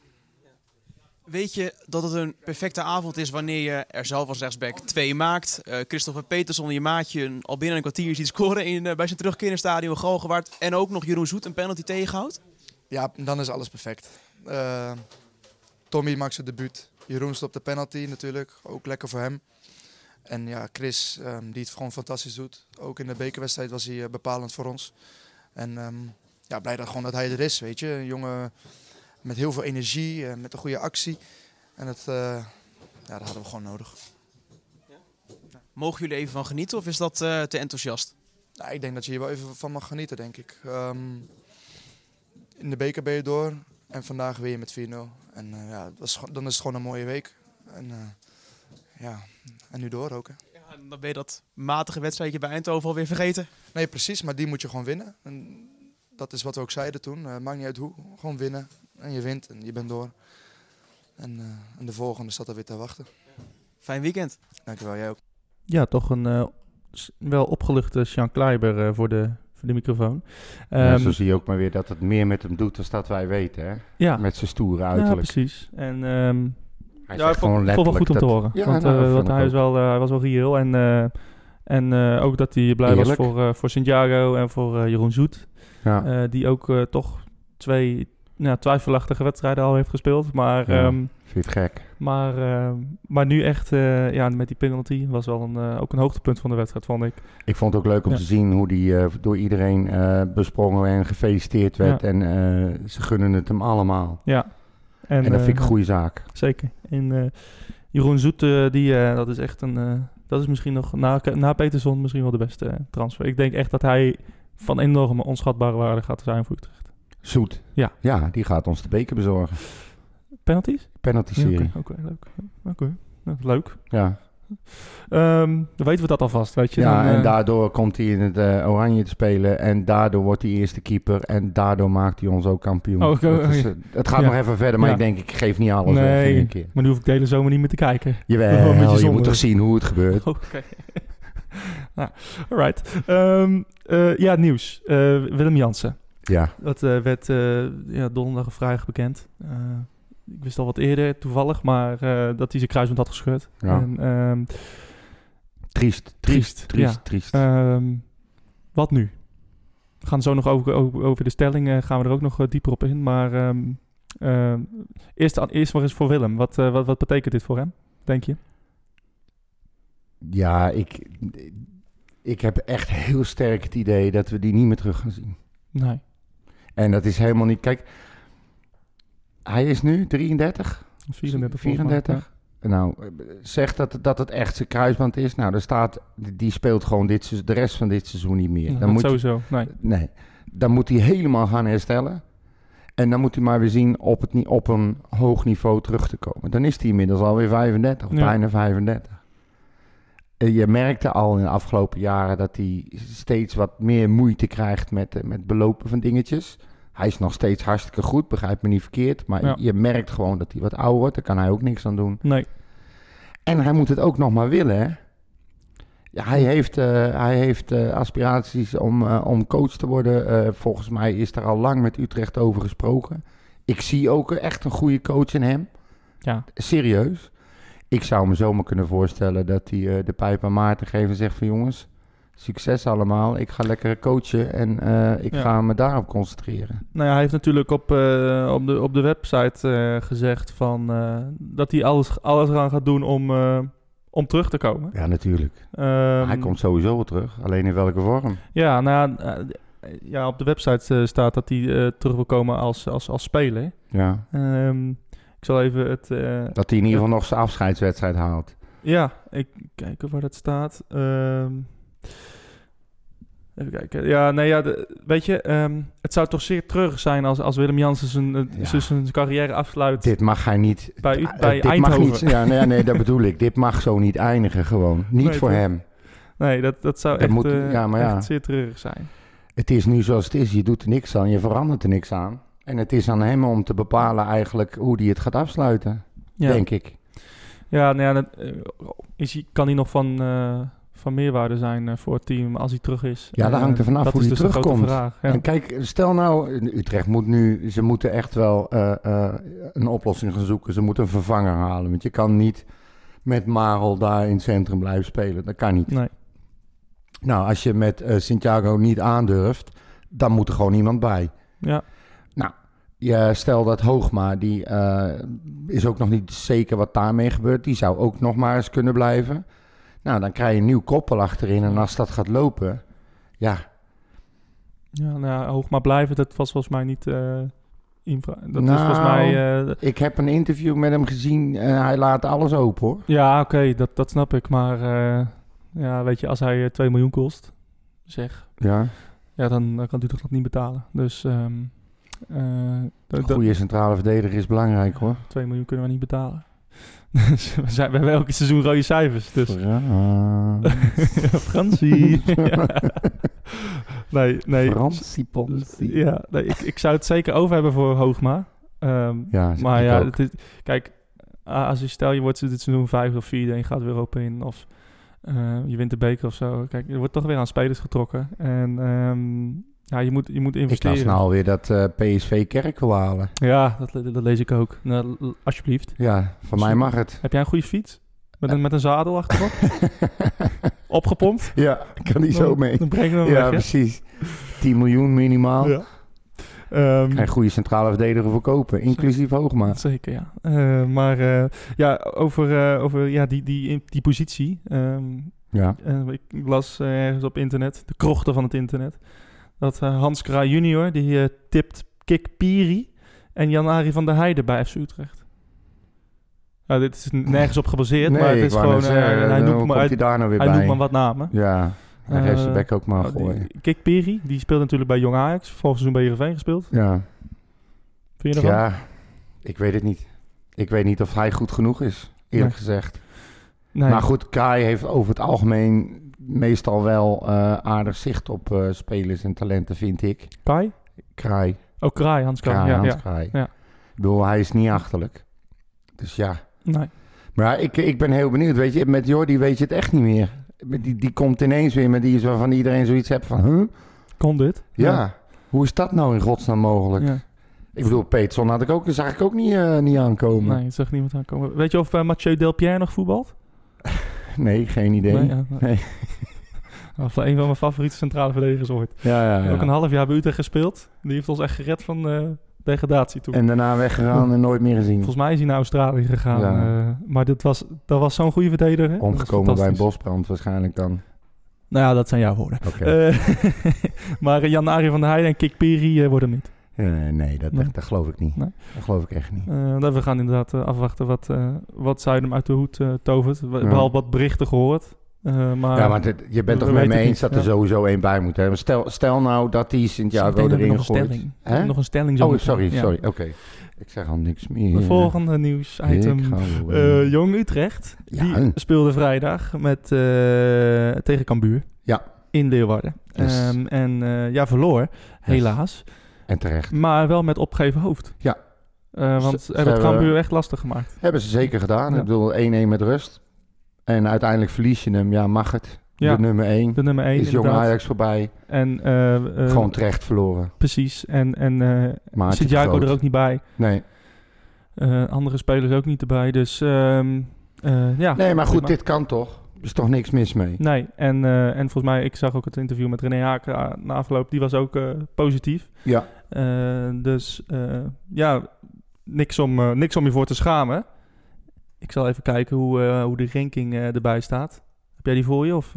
Speaker 1: Weet je dat het een perfecte avond is wanneer je er zelf als rechtsback twee maakt. Eh Christopher Peterson, je maatje, al binnen een kwartier ziet scoren in, eh, bij zijn terugkeer in het stadion Galgenwaard. En ook nog Jeroen Zoet een penalty tegenhoudt.
Speaker 4: Ja, dan is alles perfect. Eh, Tommy maakt zijn debuut. Jeroen stopt de penalty natuurlijk. Ook lekker voor hem. En ja, Chris, ehm, die het gewoon fantastisch doet. Ook in de bekerwedstrijd was hij bepalend voor ons. En ehm, ja, blij dat, gewoon dat hij er is, weet je. Een jongen met heel veel energie, eh, met een goede actie. En dat, eh, ja, dat hadden we gewoon nodig.
Speaker 1: Mogen jullie even van genieten of is dat eh, te enthousiast?
Speaker 4: Nou, ik denk dat je hier wel even van mag genieten, denk ik. Ehm, in de beker ben je door. En vandaag weer met 4-0. En ja, dat is, dan is het gewoon een mooie week. En ja, en nu door ook. Hè.
Speaker 1: Ja, en dan ben je dat matige wedstrijdje bij Eindhoven alweer vergeten.
Speaker 4: Nee, precies, maar die moet je gewoon winnen. En dat is wat we ook zeiden toen. Eh, maakt niet uit hoe, gewoon winnen. En je wint en je bent door. En, eh, en de volgende staat er weer te wachten.
Speaker 1: Fijn weekend.
Speaker 4: Dankjewel, jij ook.
Speaker 2: Ja, toch een eh, wel opgeluchte Sean Kleiber eh, voor, de, voor de microfoon.
Speaker 3: Ja,
Speaker 2: Ehm,
Speaker 3: zo zie je ook maar weer dat het meer met hem doet dan dat wij weten, hè?
Speaker 2: ja,
Speaker 3: Met zijn stoere
Speaker 2: ja,
Speaker 3: uiterlijk.
Speaker 2: precies. En ehm,
Speaker 3: Hij
Speaker 2: ja, vond,
Speaker 3: gewoon
Speaker 2: ik vond het wel goed om
Speaker 3: letterlijk
Speaker 2: te horen.
Speaker 3: Ja,
Speaker 2: want
Speaker 3: nou,
Speaker 2: eh, want hij, is wel, eh, hij was wel reëel. En, eh, en eh, ook dat hij blij
Speaker 3: Eerlijk.
Speaker 2: was voor, eh voor Santiago en voor eh, Jeroen Zoet.
Speaker 3: Ja.
Speaker 2: eh, die ook eh, toch twee nou, twijfelachtige wedstrijden al heeft gespeeld. Maar,
Speaker 3: Ja.
Speaker 2: ehm,
Speaker 3: Vind je het gek?
Speaker 2: maar, ehm, maar nu echt eh, ja, met die penalty was wel een, ook een hoogtepunt van de wedstrijd, vond ik.
Speaker 3: Ik vond het ook leuk om
Speaker 2: Ja.
Speaker 3: te zien hoe die door iedereen besprongen en gefeliciteerd werd.
Speaker 2: Ja.
Speaker 3: En ze gunnen het hem allemaal.
Speaker 2: Ja.
Speaker 3: En, dat vind ik een goede zaak.
Speaker 2: Zeker. En Jeroen Zoet, die, dat is echt een... dat is misschien nog na, na Peterson misschien wel de beste transfer. Ik denk echt dat hij van enorme onschatbare waarde gaat zijn voor Utrecht.
Speaker 3: Zoet.
Speaker 2: Ja.
Speaker 3: Ja, die gaat ons de beker bezorgen.
Speaker 2: Penalties?
Speaker 3: Penalty
Speaker 2: Ja,
Speaker 3: serie.
Speaker 2: Oké, leuk. Oké, leuk.
Speaker 3: Ja.
Speaker 2: Ehm, dan weten we dat alvast, weet je.
Speaker 3: Ja,
Speaker 2: Dan,
Speaker 3: en
Speaker 2: eh,
Speaker 3: daardoor komt hij in het eh, oranje te spelen. En daardoor wordt hij eerste keeper. En daardoor maakt hij ons ook kampioen.
Speaker 2: Oh,
Speaker 3: is, eh, het gaat
Speaker 2: Ja.
Speaker 3: nog even verder, maar
Speaker 2: Ja.
Speaker 3: ik denk, ik geef niet alles weg in
Speaker 2: Nee,
Speaker 3: één keer.
Speaker 2: maar nu hoef ik de hele zomer niet meer te kijken.
Speaker 3: Jawel, je moet toch zien hoe het gebeurt. (laughs)
Speaker 2: Oké. (laughs) nou, alright. Ehm, eh, ja, nieuws. Eh, Willem Jansen.
Speaker 3: Ja,
Speaker 2: Dat eh, werd ja, donderdag of vrijdag bekend. Ik wist al wat eerder, toevallig, maar dat hij zijn kruisband had gescheurd.
Speaker 3: Ja.
Speaker 2: En, ehm,
Speaker 3: triest, triest,
Speaker 2: Triest,
Speaker 3: triest,
Speaker 2: ja.
Speaker 3: triest.
Speaker 2: ehm, wat nu? We gaan zo nog over, over, de stelling, eh, gaan we er ook nog dieper op in. Maar eerst, eerst maar eens voor Willem. Wat, wat, wat betekent dit voor hem, denk je?
Speaker 3: Ja, ik, ik heb echt heel sterk het idee dat we die niet meer terug gaan zien.
Speaker 2: Nee.
Speaker 3: En dat is helemaal niet... Kijk, hij is nu 33?
Speaker 2: 34. volgens mij,
Speaker 3: 34? Nou, eh, zeg dat, het- dat het echt zijn kruisband is. Nou, er staat... Die speelt gewoon dit, de rest van dit seizoen niet meer.
Speaker 2: Ja,
Speaker 3: dan
Speaker 2: dat
Speaker 3: moet
Speaker 2: sowieso. Nee.
Speaker 3: Nee, dan moet hij helemaal gaan herstellen. En dan moet hij maar weer zien op, het, op een hoog niveau terug te komen. Dan is hij inmiddels alweer 35, of
Speaker 2: Ja.
Speaker 3: bijna 35. Eh, Je merkte al in de afgelopen jaren dat hij steeds wat meer moeite krijgt met, eh, met belopen van dingetjes. Hij is nog steeds hartstikke goed, begrijp me niet verkeerd. Maar
Speaker 2: Ja.
Speaker 3: je merkt gewoon dat hij wat ouder wordt. Daar kan hij ook niks aan doen.
Speaker 2: Nee.
Speaker 3: En hij moet het ook nog maar willen, hè? Ja, hij heeft, eh, hij heeft aspiraties om, om coach te worden. Volgens mij is daar al lang met Utrecht over gesproken. Ik zie ook echt een goede coach in hem.
Speaker 2: Ja.
Speaker 3: Serieus. Ik zou me zomaar kunnen voorstellen dat hij eh, de pijp aan Maarten geeft en zegt van jongens, succes allemaal. Ik ga lekker coachen en eh, ik
Speaker 2: Ja.
Speaker 3: ga me daarop concentreren.
Speaker 2: Nou ja, hij heeft natuurlijk op, eh, op, de, op de website gezegd van, dat hij alles, alles eraan gaat doen om, om terug te komen.
Speaker 3: Ja, natuurlijk.
Speaker 2: Ehm,
Speaker 3: hij komt sowieso wel terug, alleen in welke vorm.
Speaker 2: Ja, nou ja, ja, op de website staat dat hij terug wil komen als, als, als speler.
Speaker 3: Ja.
Speaker 2: Ehm, ik zal even het... eh,
Speaker 3: Dat hij in ieder geval nog zijn afscheidswedstrijd haalt.
Speaker 2: ja, ik kijken waar dat staat. Ehm, even kijken. Ja, nee, ja, de- weet je, ehm, het zou toch zeer treurig zijn als, als Willem Jansen zijn, eh,
Speaker 3: Ja.
Speaker 2: zijn, zijn carrière afsluit.
Speaker 3: Dit mag hij niet.
Speaker 2: Bij U-
Speaker 3: eh,
Speaker 2: bij
Speaker 3: dit mag
Speaker 2: Eindhoven.
Speaker 3: niet. Ja, nee, nee, dat bedoel ik. Dit mag zo niet eindigen gewoon. (laughs) Niet
Speaker 2: Nee,
Speaker 3: voor hem.
Speaker 2: Nee, dat, dat zou
Speaker 3: Dat
Speaker 2: echt,
Speaker 3: moet- ja, maar ja.
Speaker 2: zeer treurig zijn.
Speaker 3: Het is nu zoals het is. Je doet er niks aan. Je verandert er niks aan. En het is aan hem om te bepalen eigenlijk hoe hij het gaat afsluiten.
Speaker 2: Ja,
Speaker 3: Denk ik.
Speaker 2: ja, nou ja dat, eh, is hij, kan hij nog van, eh, van meerwaarde zijn eh, voor het team als hij terug is?
Speaker 3: Ja, dat hangt er vanaf hoe hij
Speaker 2: dus
Speaker 3: terugkomt.
Speaker 2: vraag, ja.
Speaker 3: En kijk, stel nou, Utrecht moet nu, ze moeten echt wel een oplossing gaan zoeken. Ze moeten een vervanger halen. Want je kan niet met Marel daar in het centrum blijven spelen. Dat kan niet.
Speaker 2: Nee.
Speaker 3: Nou, als je met Santiago niet aandurft, dan moet er gewoon iemand bij.
Speaker 2: Ja,
Speaker 3: Je stel dat Hoogma, die eh, is ook nog niet zeker wat daarmee gebeurt. Die zou ook nog maar eens kunnen blijven. Nou, dan krijg je een nieuw koppel achterin. En als dat gaat lopen, ja,
Speaker 2: ja, nou ja, hoog maar blijven, dat was volgens mij niet... eh infra- dat is
Speaker 3: Nou,
Speaker 2: volgens mij... eh,
Speaker 3: ik heb een interview met hem gezien. en hij laat alles open hoor.
Speaker 2: ja, oké, dat, dat snap ik. Maar ja, weet je, als hij eh, 2 miljoen kost, zeg...
Speaker 3: Ja.
Speaker 2: Ja, dan, dan kan Utrecht dat niet betalen. Dus ehm, Eh,
Speaker 3: Een
Speaker 2: dat-
Speaker 3: goede centrale verdediger is belangrijk hoor.
Speaker 2: 2 miljoen kunnen we niet betalen. Dus (laughs) we, zijn, we hebben elke seizoen rode cijfers. Dus.
Speaker 3: Frans. (laughs)
Speaker 2: Fransie. (laughs) nee, nee.
Speaker 3: Fransie Ponsie.
Speaker 2: Ja, nee, ik, ik zou het zeker over hebben voor Hoogma. Ehm,
Speaker 3: Ja,
Speaker 2: maar ja, het is- kijk, als je stel je wordt dit seizoen vijf of vierde en je gaat weer op in of eh, je wint de beker of zo. Kijk, er wordt toch weer aan spelers getrokken. En ehm, ja, je moet, je moet
Speaker 3: Ik las nou alweer dat eh, PSV Kerk wil halen.
Speaker 2: Ja, dat, dat lees ik ook. Nou, alsjeblieft.
Speaker 3: Ja, van mij mag het.
Speaker 2: Heb jij een goede fiets? Met een, met een zadel achterop? (laughs) Opgepompt?
Speaker 3: ja, kan die zo mee.
Speaker 2: Dan breng je hem
Speaker 3: Ja,
Speaker 2: weg,
Speaker 3: precies. 10 miljoen minimaal.
Speaker 2: Ja. Ehm,
Speaker 3: En goede centrale verdediger verkopen, inclusief Hoogma.
Speaker 2: Zeker, ja. Eh, maar eh, ja, over, eh, over ja, die, die, die positie. ehm,
Speaker 3: Ja.
Speaker 2: ik las ergens op internet, de krochten van het internet, dat eh, Hans Kraai junior, die eh, tipt Kik Piri en Jan-Ari van der Heijden bij FC Utrecht. Nou, dit is nergens op gebaseerd, maar het is gewoon... eh,
Speaker 3: zeggen,
Speaker 2: hij noemt, maar,
Speaker 3: hij, daar nou weer
Speaker 2: hij
Speaker 3: bij.
Speaker 2: noemt maar wat namen.
Speaker 3: Ja, hij heeft zijn bek ook maar gooien.
Speaker 2: Kik Piri, die speelt natuurlijk bij Jong Ajax, volgens seizoen bij Heerenveen gespeeld.
Speaker 3: Ja.
Speaker 2: Vind je ervan?
Speaker 3: ja, ik weet het niet. Ik weet niet of hij goed genoeg is, eerlijk
Speaker 2: Nee.
Speaker 3: gezegd.
Speaker 2: Nee.
Speaker 3: Maar goed, Kai heeft over het algemeen meestal wel eh, aardig zicht op eh, spelers en talenten, vind ik.
Speaker 2: Kai?
Speaker 3: Kraai,
Speaker 2: Oh, Kraai, Hans Kraai.
Speaker 3: Kraai,
Speaker 2: ja,
Speaker 3: Hans
Speaker 2: ja.
Speaker 3: Kraai.
Speaker 2: Ja.
Speaker 3: Ik bedoel, hij is niet achterlijk. Dus ja.
Speaker 2: Nee.
Speaker 3: Maar ik, ik ben heel benieuwd. Weet je, met Jordi weet je het echt niet meer. Die, die komt ineens weer met die is waarvan iedereen zoiets heeft van... Huh?
Speaker 2: Kon dit?
Speaker 3: Ja. Hoe is dat nou in godsnaam mogelijk?
Speaker 2: Ja.
Speaker 3: Ik bedoel, Peterson had ik ook, zag ik ook niet, eh, niet aankomen.
Speaker 2: Nee, het zag niemand aankomen. Weet je of uh, Mathieu Delpierre nog voetbalt? (laughs) (laughs)
Speaker 3: Nee, geen idee.
Speaker 2: Nee, ja, (laughs)
Speaker 3: Nee. (laughs)
Speaker 2: Of een van mijn favoriete centrale verdedigers ooit.
Speaker 3: Ja, ja, ja.
Speaker 2: Ook een half jaar bij Utrecht gespeeld. Die heeft ons echt gered van eh, degradatie toen.
Speaker 3: En daarna weggegaan en nooit meer gezien.
Speaker 2: Volgens mij is hij naar Australië gegaan.
Speaker 3: Ja.
Speaker 2: eh, maar dit was, dat was zo'n goede verdediger.
Speaker 3: Omgekomen bij een bosbrand waarschijnlijk dan.
Speaker 2: Nou ja, dat zijn jouw woorden. Eh, maar Jan-Arie van der Heijden en Kik Piri worden niet.
Speaker 3: Eh, nee, dat,
Speaker 2: Nee.
Speaker 3: dat geloof ik niet.
Speaker 2: Nee.
Speaker 3: Dat geloof ik echt niet.
Speaker 2: Eh, we gaan inderdaad eh, afwachten wat, eh wat Zuidem uit de hoed tovert. We-
Speaker 3: Ja.
Speaker 2: Behalve wat berichten gehoord. Eh, maar,
Speaker 3: ja, maar dit- je bent toch met me eens dat er
Speaker 2: ja.
Speaker 3: sowieso één bij moet hebben. Stel, stel nou dat die
Speaker 2: we
Speaker 3: erin
Speaker 2: nog een
Speaker 3: gooit.
Speaker 2: Nog een stelling zo
Speaker 3: Oh, sorry.
Speaker 2: Ja.
Speaker 3: sorry. Oké. Ik zeg al niks meer.
Speaker 2: Het volgende nieuwsitem. Jong Utrecht, die speelde vrijdag met, tegen Cambuur.
Speaker 3: Ja.
Speaker 2: In Leeuwarden.
Speaker 3: Yes.
Speaker 2: Ehm, en ja, verloor, helaas.
Speaker 3: En terecht.
Speaker 2: Maar wel met opgeven hoofd.
Speaker 3: Ja.
Speaker 2: Eh, want
Speaker 3: Ze-
Speaker 2: hebben het Cambuur echt lastig gemaakt.
Speaker 3: Hebben ze zeker gedaan.
Speaker 2: Ja.
Speaker 3: Ik bedoel, 1-1 met rust. En uiteindelijk verlies je hem. Ja, mag het.
Speaker 2: Ja.
Speaker 3: De nummer 1.
Speaker 2: De nummer 1
Speaker 3: Is jong. Ajax voorbij.
Speaker 2: En, eh, eh,
Speaker 3: Gewoon terecht verloren.
Speaker 2: Precies. En, en
Speaker 3: is
Speaker 2: Santiago
Speaker 3: groot.
Speaker 2: er ook niet bij.
Speaker 3: Nee.
Speaker 2: Andere spelers ook niet erbij. Dus ehm, eh, ja.
Speaker 3: nee, maar goed, dit kan toch? Er is toch niks mis mee?
Speaker 2: Nee, en, en volgens mij, ik zag ook het interview met René Haken eh, na afloop, die was ook positief.
Speaker 3: Ja.
Speaker 2: Eh, dus eh, ja, niks om, eh, niks om je voor te schamen. Ik zal even kijken hoe, hoe de ranking erbij staat. Heb jij die voor je? Of,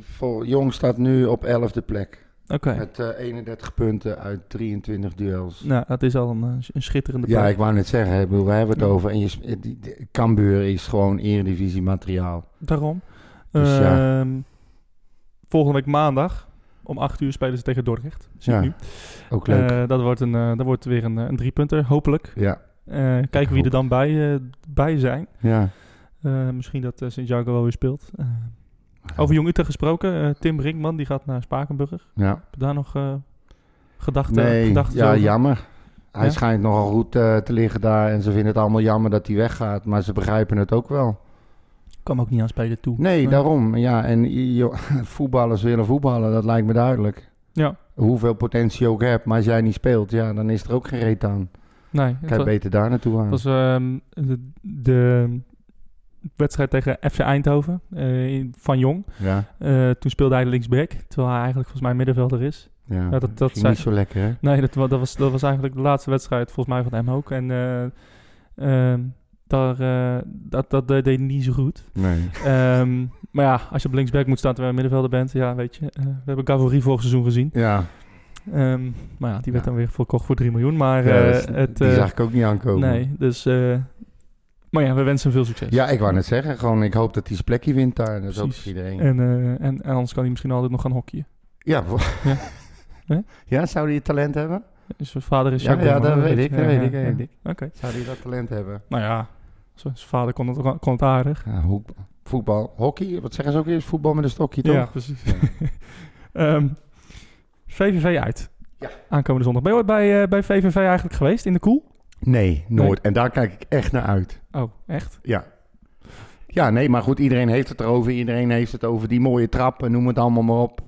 Speaker 3: voor Jong staat nu op 11e plek.
Speaker 2: Oké,
Speaker 3: Met eh, 31 punten uit 23 duels.
Speaker 2: nou, dat is al een, een schitterende plek.
Speaker 3: Ja, ik wou net zeggen, ik bedoel, we hebben het over. En je, die, die- Cambuur is gewoon eredivisie materiaal.
Speaker 2: Daarom.
Speaker 3: Dus ja.
Speaker 2: Ehm, volgende week maandag om 8 uur spelen ze tegen Dordrecht. Zie ik nu.
Speaker 3: Ook leuk.
Speaker 2: Eh, dat, wordt een, eh, dat wordt weer een, eh, een driepunter, hopelijk.
Speaker 3: ja,
Speaker 2: kijken wie er dan bij, bij zijn.
Speaker 3: ja.
Speaker 2: Misschien dat Santiago wel weer speelt. Over Jong Utrecht gesproken. Tim Brinkman die gaat naar Spakenburg.
Speaker 3: Ja.
Speaker 2: Heb je daar nog gedachten,
Speaker 3: Nee,
Speaker 2: gedachten
Speaker 3: ja,
Speaker 2: over?
Speaker 3: jammer. Hij
Speaker 2: Ja?
Speaker 3: schijnt nogal goed te liggen daar. En ze vinden het allemaal jammer dat hij weggaat. Maar ze begrijpen het ook wel.
Speaker 2: Kwam ook niet aan spelen toe.
Speaker 3: Nee, daarom. Ja, en je- (laughs) voetballers willen voetballen, dat lijkt me duidelijk.
Speaker 2: Ja,
Speaker 3: Hoeveel potentie je ook hebt, maar als jij niet speelt, ja, dan is er ook geen reet aan.
Speaker 2: nee.
Speaker 3: Kan
Speaker 2: Het
Speaker 3: je
Speaker 2: was,
Speaker 3: beter daar naartoe gaan.
Speaker 2: was ehm, de, de wedstrijd tegen FC Eindhoven eh, in- van Jong.
Speaker 3: Ja,
Speaker 2: Eh, toen speelde hij linksback. Terwijl hij eigenlijk volgens mij middenvelder is.
Speaker 3: ja.
Speaker 2: Ja, dat- dat
Speaker 3: ging niet zo lekker, hè?
Speaker 2: Nee, dat, dat, was, dat was eigenlijk de laatste wedstrijd volgens mij van hem ook. En ehm, daar, eh, dat, dat deed niet zo goed.
Speaker 3: Nee.
Speaker 2: Ehm, maar ja, als je op linksback moet staan terwijl je middenvelder bent, ja, weet je. eh, we hebben Gavory vorig seizoen gezien.
Speaker 3: Ja,
Speaker 2: Ehm, maar ja, die werd
Speaker 3: Ja.
Speaker 2: dan weer verkocht voor 3 miljoen. Maar
Speaker 3: ja
Speaker 2: eh,
Speaker 3: is-
Speaker 2: het...
Speaker 3: die zag ik ook niet aankomen.
Speaker 2: nee, dus... maar ja, we wensen hem veel succes.
Speaker 3: Ja, ik wou net zeggen, gewoon, ik hoop dat hij zijn plekje wint daar. Dat is ook
Speaker 2: Precies.
Speaker 3: voor iedereen.
Speaker 2: En, en, en anders kan hij misschien altijd nog gaan hockeyen.
Speaker 3: Ja, (laughs)
Speaker 2: Ja.
Speaker 3: Ja, zou hij talent hebben?
Speaker 2: Dus Zijn vader is
Speaker 3: Ja,
Speaker 2: Jacques
Speaker 3: ja,
Speaker 2: Boeman,
Speaker 3: dat weet ik, dat weet ik,
Speaker 2: ja.
Speaker 3: weet ik.
Speaker 2: Oké.
Speaker 3: Zou die dat talent hebben?
Speaker 2: Nou ja, zijn vader kon het, kon het aardig.
Speaker 3: Ja, voetbal, hockey, wat zeggen ze ook eens? Voetbal met een stokje, toch?
Speaker 2: Ja, precies. (laughs) Ehm, VVV uit.
Speaker 3: Ja.
Speaker 2: Aankomende zondag. Ben je ooit bij, eh, bij VVV eigenlijk geweest in de koel?
Speaker 3: Nee, nooit. En daar kijk ik echt naar uit.
Speaker 2: Oh, echt?
Speaker 3: Ja. Ja, nee, maar goed, iedereen heeft het erover. Iedereen heeft het over die mooie trappen, noem het allemaal maar op.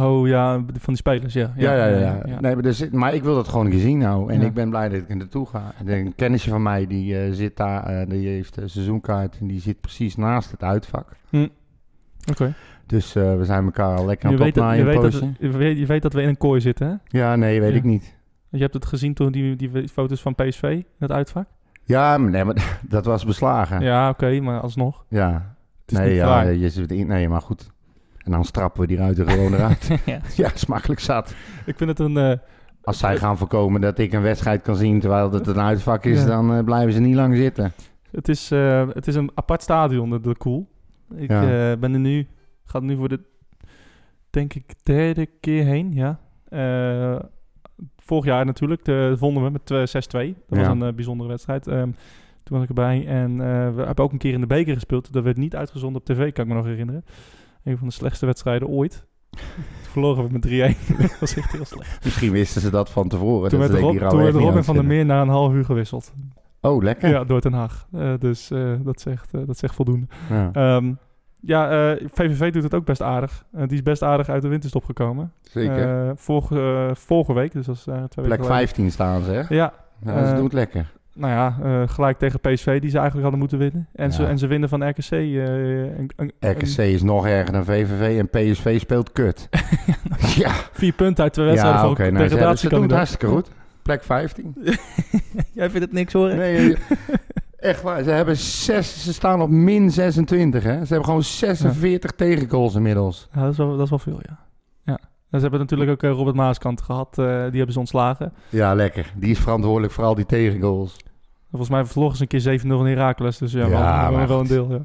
Speaker 2: Oh ja, van die spelers, ja.
Speaker 3: Ja, ja, ja. Nee, maar, dus, maar ik wil dat gewoon gezien nou. En
Speaker 2: Ja.
Speaker 3: ik ben blij dat ik er naartoe ga. En een kennisje van mij, die eh, zit daar, eh, die heeft een seizoenkaart en die zit precies naast het uitvak.
Speaker 2: Oké.
Speaker 3: Dus eh, we zijn elkaar al lekker aan het
Speaker 2: dat- je,
Speaker 3: opnaaien.
Speaker 2: weet dat, je, weet, je weet dat we in een kooi zitten, hè?
Speaker 3: Ja, nee, weet ik niet.
Speaker 2: Je hebt het gezien toen die, die foto's van PSV, in het uitvak?
Speaker 3: Ja, maar, nee, maar (laughs) dat was beslagen. Ja.
Speaker 2: Oké, maar alsnog.
Speaker 3: ja.
Speaker 2: Het is
Speaker 3: Nee,
Speaker 2: niet
Speaker 3: ja, je zit in, nee, maar goed. En dan strappen we die ruiten gewoon eruit. (laughs)
Speaker 2: ja.
Speaker 3: ja, smakelijk zat.
Speaker 2: Ik vind het een... eh,
Speaker 3: Als zij gaan voorkomen dat ik een wedstrijd kan zien terwijl het een uitvak is,
Speaker 2: Ja.
Speaker 3: dan eh, blijven ze niet lang zitten.
Speaker 2: Het is, eh, het is een apart stadion, de, de Koel. Ik
Speaker 3: Ja.
Speaker 2: ben er nu, ga nu voor de, denk ik, derde keer heen, ja. Vorig jaar natuurlijk, de, vonden we met eh, 6-2. Dat was een bijzondere wedstrijd. Ehm, toen was ik erbij en we hebben ook een keer in de beker gespeeld. Dat werd niet uitgezonden op tv, kan ik me nog herinneren. Een van de slechtste wedstrijden ooit. (laughs) Verloren we met 3-1. (laughs) dat was echt heel slecht.
Speaker 3: Misschien wisten ze dat van tevoren.
Speaker 2: Toen werd, Rob, toen werd Robin van der. Meer na een half uur gewisseld.
Speaker 3: Oh, lekker.
Speaker 2: Ja, door Den Haag. Eh, dus eh, dat, zegt, eh, dat zegt voldoende.
Speaker 3: Ja,
Speaker 2: Ehm, ja, VVV doet het ook best aardig. Die is best aardig uit de winterstop gekomen.
Speaker 3: zeker.
Speaker 2: Vorige, vorige week, dus dat is twee
Speaker 3: Plek
Speaker 2: weken geleden.
Speaker 3: 15 staan ze, hè?
Speaker 2: Ja,
Speaker 3: Ja, ze doen het lekker.
Speaker 2: Nou ja, eh, gelijk tegen PSV, die ze eigenlijk hadden moeten winnen. En, ze, en ze winnen van RKC. eh, een- een-
Speaker 3: RKC is nog erger dan VVV en PSV speelt kut. (laughs) ja,
Speaker 2: vier punten uit twee wedstrijden
Speaker 3: ja
Speaker 2: voor
Speaker 3: oké. nou, ze, doen het hartstikke goed. Plek 15. (laughs)
Speaker 2: Jij vindt het niks hoor?
Speaker 3: Nee, echt waar. Ze, hebben zes, ze staan op min 26, hè? Ze hebben gewoon 46 tegengoals inmiddels.
Speaker 2: Ja, dat, is wel, dat is wel veel, ja. Ze hebben natuurlijk ook eh, Robert Maaskant gehad. eh, die hebben ze ontslagen.
Speaker 3: Ja, lekker. Die is verantwoordelijk voor al die tegengoals.
Speaker 2: Volgens mij verloren ze een keer 7-0 van Heracles. Dus ja,
Speaker 3: Ja, maar
Speaker 2: wel een deel. Ja.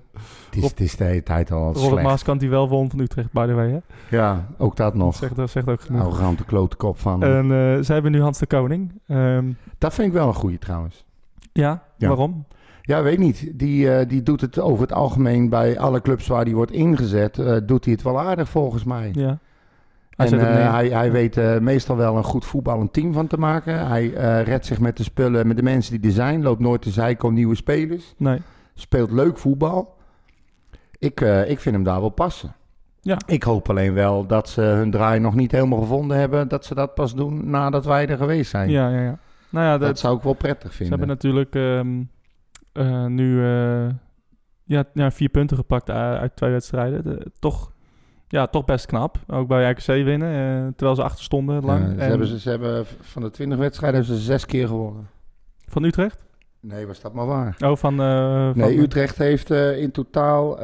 Speaker 3: Het is, het is de hele tijd al
Speaker 2: Robert
Speaker 3: slecht.
Speaker 2: Maaskant die wel won van Utrecht, by the way. Hè?
Speaker 3: Ja, ook dat nog.
Speaker 2: zegt, dat zegt ook genoeg.
Speaker 3: Arrogante klote kop van.
Speaker 2: En eh, ze hebben nu Hans de Koning. Ehm,
Speaker 3: dat vind ik wel een goeie trouwens.
Speaker 2: ja,
Speaker 3: Ja.
Speaker 2: waarom?
Speaker 3: Ja, weet niet. Die, die doet het over het algemeen bij alle clubs waar die wordt ingezet. doet hij het wel aardig volgens mij.
Speaker 2: Ja. Hij
Speaker 3: en eh, hij, hij weet eh, meestal wel een goed voetballend team van te maken. Hij eh, redt zich met de spullen, met de mensen die er zijn. Loopt nooit te zeiken om nieuwe spelers.
Speaker 2: Nee.
Speaker 3: Speelt leuk voetbal. Ik, ik vind hem daar wel passen.
Speaker 2: Ja.
Speaker 3: Ik hoop alleen wel dat ze hun draai nog niet helemaal gevonden hebben. Dat ze dat pas doen nadat wij er geweest zijn.
Speaker 2: Ja, ja, ja. Nou ja,
Speaker 3: dat
Speaker 2: dat,
Speaker 3: zou ik wel prettig
Speaker 2: ze
Speaker 3: vinden.
Speaker 2: hebben natuurlijk ehm, eh, nu ja, ja, vier punten gepakt uit, uit twee wedstrijden. De- toch, ja, toch best knap. Ook bij RKC winnen, eh, terwijl ze achter stonden lang.
Speaker 3: Ja, ze,
Speaker 2: En-
Speaker 3: hebben, ze, ze hebben van de 20 wedstrijden hebben ze zes keer gewonnen.
Speaker 2: Van Utrecht?
Speaker 3: Nee, was dat maar waar.
Speaker 2: Oh, van... eh, van
Speaker 3: Nee, Utrecht heeft eh, in totaal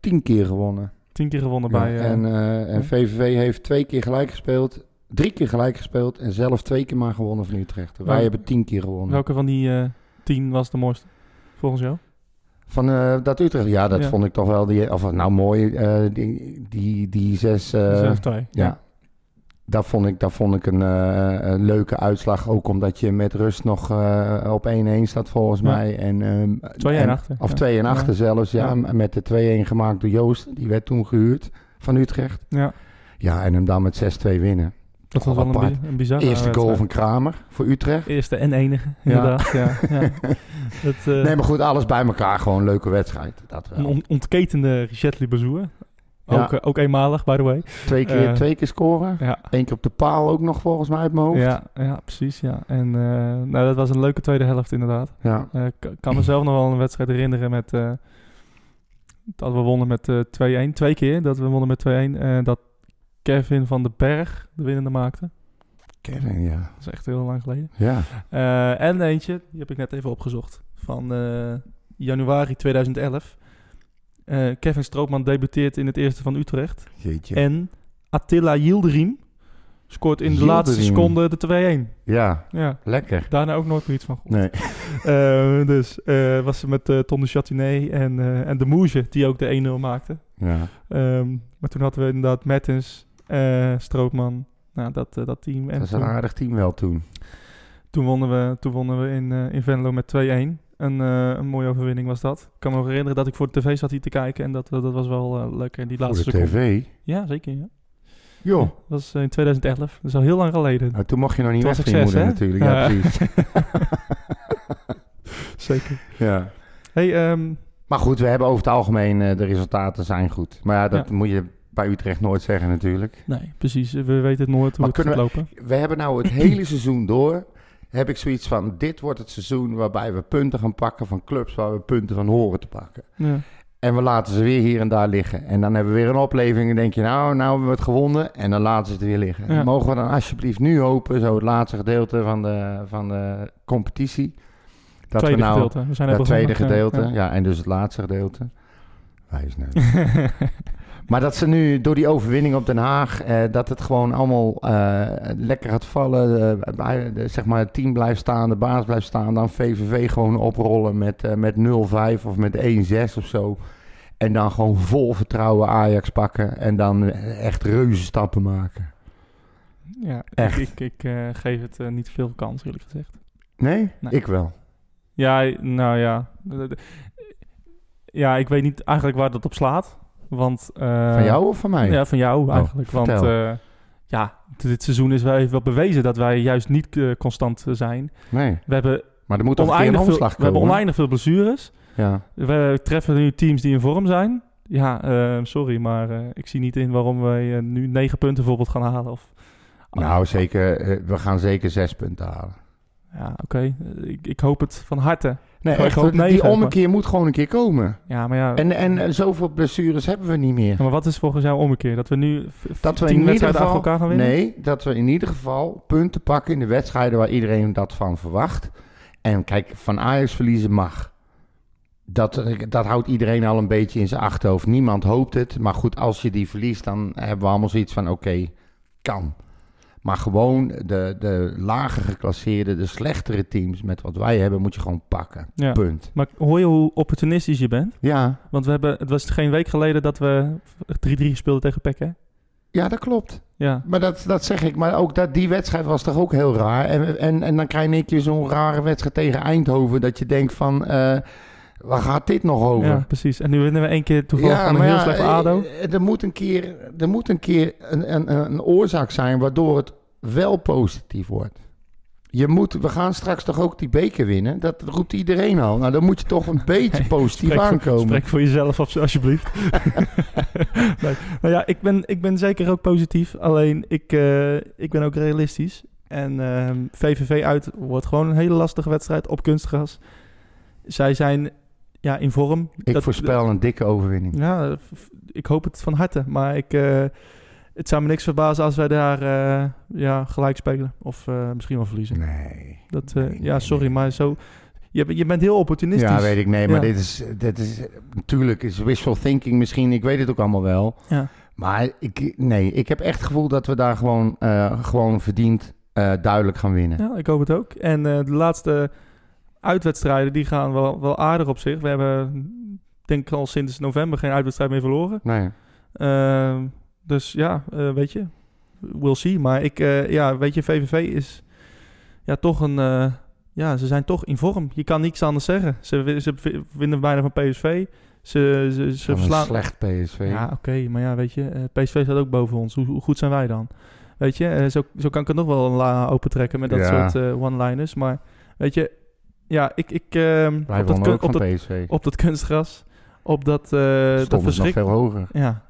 Speaker 3: tien keer gewonnen.
Speaker 2: Tien keer gewonnen
Speaker 3: Ja,
Speaker 2: bij...
Speaker 3: en, en. VVV heeft twee keer gelijk gespeeld. Drie keer gelijk gespeeld en zelf twee keer maar gewonnen van Utrecht. Wij
Speaker 2: Wel-
Speaker 3: hebben tien keer gewonnen.
Speaker 2: welke van die tien was de mooiste, volgens jou?
Speaker 3: Van eh, dat Utrecht, ja, dat
Speaker 2: Ja.
Speaker 3: vond ik toch wel, die, of nou mooi, eh, die, die, die zes, eh,
Speaker 2: Zelf twee.
Speaker 3: ja. Dat vond ik, dat vond ik een, een leuke uitslag. Ook omdat je met rust nog op 1-1 staat volgens
Speaker 2: Ja.
Speaker 3: mij. En, ehm,
Speaker 2: 2 en
Speaker 3: en-
Speaker 2: achter.
Speaker 3: Of
Speaker 2: ja.
Speaker 3: 2 en achter
Speaker 2: Ja.
Speaker 3: zelfs, ja.
Speaker 2: Ja.
Speaker 3: Met de 2-1 gemaakt door Joost. Die werd toen gehuurd van Utrecht.
Speaker 2: Ja,
Speaker 3: Ja, en hem dan met 6-2 winnen.
Speaker 2: Dat was wel een,
Speaker 3: apart.
Speaker 2: bi- een bizarre
Speaker 3: Eerste goal
Speaker 2: wedstrijd.
Speaker 3: van Kramer voor Utrecht.
Speaker 2: Eerste en enige,
Speaker 3: Ja.
Speaker 2: inderdaad. (laughs) Ja. Ja, Het, eh,
Speaker 3: Nee, maar goed, alles bij elkaar. Gewoon een leuke wedstrijd. Dat wel.
Speaker 2: een on- ontketende Richet Libazour.
Speaker 3: Ja.
Speaker 2: Ook, eh, ook eenmalig, by the way.
Speaker 3: Twee keer,
Speaker 2: eh,
Speaker 3: twee keer scoren.
Speaker 2: Ja,
Speaker 3: Eén keer op de paal ook nog volgens mij uit mijn hoofd.
Speaker 2: ja, ja precies. Ja. En nou, dat was een leuke tweede helft, inderdaad.
Speaker 3: Ja.
Speaker 2: Ik kan mezelf nog wel een wedstrijd herinneren met... dat we wonnen met eh 2-1. Twee keer dat we wonnen met 2-1. En dat Kevin van den Berg de winnende maakte.
Speaker 3: Kevin, ja.
Speaker 2: Dat is echt heel lang geleden.
Speaker 3: Ja.
Speaker 2: Eh, en eentje, die heb ik net even opgezocht. Van eh, januari 2011. Eh, Kevin Stroopman debuteert in het eerste van Utrecht.
Speaker 3: Jeetje.
Speaker 2: En Attila Yildirim scoort in de laatste seconde de 2-1.
Speaker 3: Ja,
Speaker 2: Ja,
Speaker 3: lekker.
Speaker 2: daarna ook nooit meer iets van gehoord.
Speaker 3: Nee. (laughs)
Speaker 2: Dus was ze met Ton de Chatinet en, en de Moege, die ook de 1-0 maakte.
Speaker 3: Ja.
Speaker 2: Ehm, maar toen hadden we inderdaad Mertens, eh Stroopman, Nou, dat, eh, dat team.
Speaker 3: Dat is een aardig team wel toen.
Speaker 2: toen wonnen we, toen wonnen we in, eh, in Venlo met 2-1. Een, een mooie overwinning was dat. Ik kan me nog herinneren dat ik voor de tv zat hier te kijken. En dat, dat was wel eh, leuk. En die
Speaker 3: Voor
Speaker 2: laatste
Speaker 3: de
Speaker 2: seconde.
Speaker 3: tv.
Speaker 2: Ja, zeker. Ja.
Speaker 3: Joh.
Speaker 2: Dat was in 2011. Dat is al heel lang geleden.
Speaker 3: Nou, toen mocht je nog niet weg
Speaker 2: was
Speaker 3: van je
Speaker 2: ik zes,
Speaker 3: moeder
Speaker 2: hè?
Speaker 3: natuurlijk. Ja,
Speaker 2: Ja.
Speaker 3: precies. (laughs)
Speaker 2: Zeker.
Speaker 3: ja.
Speaker 2: Hey, ehm,
Speaker 3: Maar goed, we hebben over het algemeen, de resultaten zijn goed. Maar ja, dat
Speaker 2: Ja.
Speaker 3: moet je bij Utrecht nooit zeggen natuurlijk.
Speaker 2: nee, precies. We weten het nooit hoe
Speaker 3: Maar
Speaker 2: het gaat lopen.
Speaker 3: We hebben nou het hele (clears throat) seizoen door, heb ik zoiets van, dit wordt het seizoen waarbij we punten gaan pakken van clubs waar we punten van horen te pakken.
Speaker 2: Ja.
Speaker 3: En we laten ze weer hier en daar liggen. En dan hebben we weer een opleving en denk je, nou, nou hebben we het gewonnen. En dan laten ze het weer liggen.
Speaker 2: Ja.
Speaker 3: Mogen we dan alsjeblieft nu hopen, zo het laatste gedeelte van de, van de competitie. Dat
Speaker 2: tweede
Speaker 3: we nou,
Speaker 2: gedeelte. We zijn
Speaker 3: dat
Speaker 2: net
Speaker 3: tweede gedeelte,
Speaker 2: Ja,
Speaker 3: ja. en dus het laatste gedeelte. Nou. (laughs)
Speaker 2: ja.
Speaker 3: Maar dat ze nu door die overwinning op Den Haag, eh, dat het gewoon allemaal eh, lekker gaat vallen. eh, zeg maar het team blijft staan, de baas blijft staan. Dan VVV gewoon oprollen met, met 0-5 of met 1-6 of zo. En dan gewoon vol vertrouwen Ajax pakken. En dan echt reuze stappen maken.
Speaker 2: ja,
Speaker 3: Echt.
Speaker 2: ik, ik, ik geef het niet veel kans, eerlijk gezegd.
Speaker 3: Nee?
Speaker 2: Nee.
Speaker 3: Ik wel.
Speaker 2: Ja, nou ja. Ja, ik weet niet eigenlijk waar dat op slaat. Want, eh,
Speaker 3: Van jou of van mij?
Speaker 2: Ja, van jou eigenlijk. want eh, ja, dit seizoen is wel even wel bewezen dat wij juist niet eh, constant zijn.
Speaker 3: Nee.
Speaker 2: We hebben,
Speaker 3: Maar er moet toch een
Speaker 2: oneindig veel,
Speaker 3: omslag
Speaker 2: we hebben
Speaker 3: komen?
Speaker 2: oneindig veel blessures.
Speaker 3: Ja.
Speaker 2: We treffen nu teams die in vorm zijn. Ja, sorry, maar ik zie niet in waarom wij nu negen punten bijvoorbeeld gaan halen. Of,
Speaker 3: Nou, zeker, we gaan zeker zes punten halen.
Speaker 2: Ja, oké. Ik, ik hoop het van harte.
Speaker 3: Nee, echt,
Speaker 2: hoop
Speaker 3: die
Speaker 2: negen, maar-
Speaker 3: ommekeer moet gewoon een keer komen.
Speaker 2: Ja, maar ja.
Speaker 3: En, en zoveel blessures hebben we niet meer.
Speaker 2: Ja, maar wat is volgens jou ommekeer? Dat we nu
Speaker 3: Dat we in ieder
Speaker 2: wedstrijden
Speaker 3: geval,
Speaker 2: elkaar gaan winnen?
Speaker 3: Nee, dat we in ieder geval punten pakken in de wedstrijden waar iedereen dat van verwacht. En kijk, van Ajax verliezen mag. Dat, dat houdt iedereen al een beetje in zijn achterhoofd. Niemand hoopt het. Maar goed, als je die verliest, dan hebben we allemaal zoiets van: oké, kan. Maar gewoon de, de lager geclasseerde, de slechtere teams met wat wij hebben, moet je gewoon pakken.
Speaker 2: Ja.
Speaker 3: Punt.
Speaker 2: Maar hoor je hoe opportunistisch je bent?
Speaker 3: Ja,
Speaker 2: Want we hebben, het was geen week geleden dat we 3-3 speelden tegen hè?
Speaker 3: ja dat klopt.
Speaker 2: Ja.
Speaker 3: Maar dat, dat zeg ik. Maar ook dat, die wedstrijd was toch ook heel raar. En, en, en dan krijg je zo'n rare wedstrijd tegen Eindhoven. Dat je denkt van, eh, waar gaat dit nog over?
Speaker 2: ja, precies. En nu winnen we één keer toevallig van een heel
Speaker 3: ja,
Speaker 2: slecht
Speaker 3: eh,
Speaker 2: ADO.
Speaker 3: eh, Er moet een keer, er moet een, keer een, een, een oorzaak zijn waardoor het wel positief wordt. Je moet, we gaan straks toch ook die beker winnen? Dat roept iedereen al. Nou, dan moet je toch een (laughs) beetje positief
Speaker 2: Spreek voor-
Speaker 3: aankomen.
Speaker 2: Spreek voor jezelf als- alsjeblieft. (laughs) nee. Nou ja, ik ben, ik ben zeker ook positief. Alleen, ik, eh, ik ben ook realistisch. En ehm, VVV uit wordt gewoon een hele lastige wedstrijd op kunstgras. Zij zijn ja, in vorm.
Speaker 3: Ik
Speaker 2: Dat-
Speaker 3: voorspel een dikke overwinning.
Speaker 2: Ja, ik hoop het van harte. Maar ik, eh, het zou me niks verbazen als wij daar eh, ja, gelijk spelen. Of eh, misschien wel verliezen.
Speaker 3: Nee.
Speaker 2: Dat,
Speaker 3: Nee,
Speaker 2: ja, sorry,
Speaker 3: nee.
Speaker 2: maar zo... Je, bent- je bent heel opportunistisch.
Speaker 3: Ja, weet ik. Nee, maar
Speaker 2: Ja.
Speaker 3: dit is, dit is... Natuurlijk is wishful thinking misschien. Ik weet het ook allemaal wel.
Speaker 2: Ja.
Speaker 3: Maar ik, nee, ik heb echt het gevoel dat we daar gewoon, gewoon verdiend duidelijk gaan winnen.
Speaker 2: Ja, ik hoop het ook. En de laatste uitwedstrijden, die gaan wel, wel aardig op zich. We hebben, denk ik al sinds november, geen uitwedstrijd meer verloren.
Speaker 3: Nee.
Speaker 2: Ehm, dus ja, eh, weet je, we'll see. Maar ik, eh, ja, weet je, VVV is ja, toch een... eh, ja, ze zijn toch in vorm. Je kan niets anders zeggen. Ze, ze winnen bijna van PSV. Ze, ze, ze verslaan...
Speaker 3: slecht PSV.
Speaker 2: Ja, oké, maar ja, weet je, PSV staat ook boven ons. Hoe, hoe goed zijn wij dan? Weet je, zo, zo kan ik het nog wel een la opentrekken met dat
Speaker 3: Ja.
Speaker 2: soort one-liners. Maar weet je, ja, ik... ik ehm,
Speaker 3: Wij
Speaker 2: op, dat kun- op, dat, op dat kunstgras, op dat, eh dat
Speaker 3: nog veel hoger.
Speaker 2: Ja,